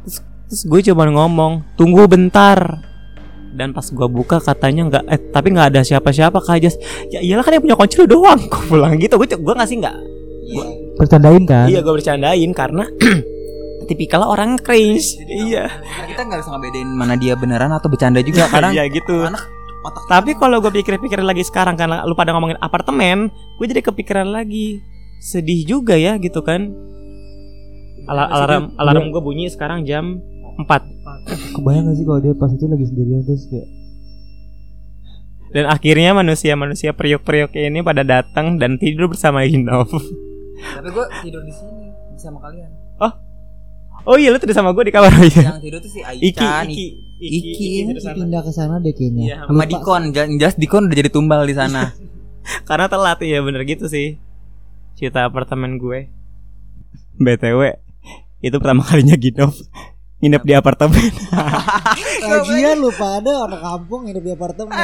Terus, terus gue coba ngomong tunggu bentar. Dan pas gue buka katanya nggak eh tapi nggak ada siapa-siapa kak Jas. Ya iyalah kan yang punya kunci lu doang. [LAUGHS] Gue pulang gitu gue gue ngasih nggak? Bercandain kan? iya gue bercandain karena [CLEARS THROAT] tipikal orang cringe. Iya. Kita nggak bisa ngebedain mana dia beneran atau bercanda juga [LAUGHS] kadang iya gitu. anak otak Tapi kalau gue pikir-pikir lagi sekarang karena lu pada ngomongin apartemen, gue jadi kepikiran lagi. Sedih juga ya gitu kan. Ala- alarm alarm gue bunyi sekarang jam 4 Kebayang gak sih kalau dia pas itu lagi sendirian terus kayak dan akhirnya manusia-manusia periuk-periuk ini pada datang dan tidur bersama Inov. tapi gue tidur di sini sama kalian Oh iya lu tidur sama gue di kamar aja. yang [LAUGHS] tidur tuh si Iki Aichan Iki Iki. tidur sana. pindah ke sana deh kayaknya. Iya, sama. Dikon jelas Dikon udah jadi tumbal di sana [LAUGHS] Karena telat ya bener gitu sih. Cerita apartemen gue. BTW itu pertama kalinya Ginov nginep di apartemen. [LAUGHS] Lagian lu pada orang kampung hidup di apartemen.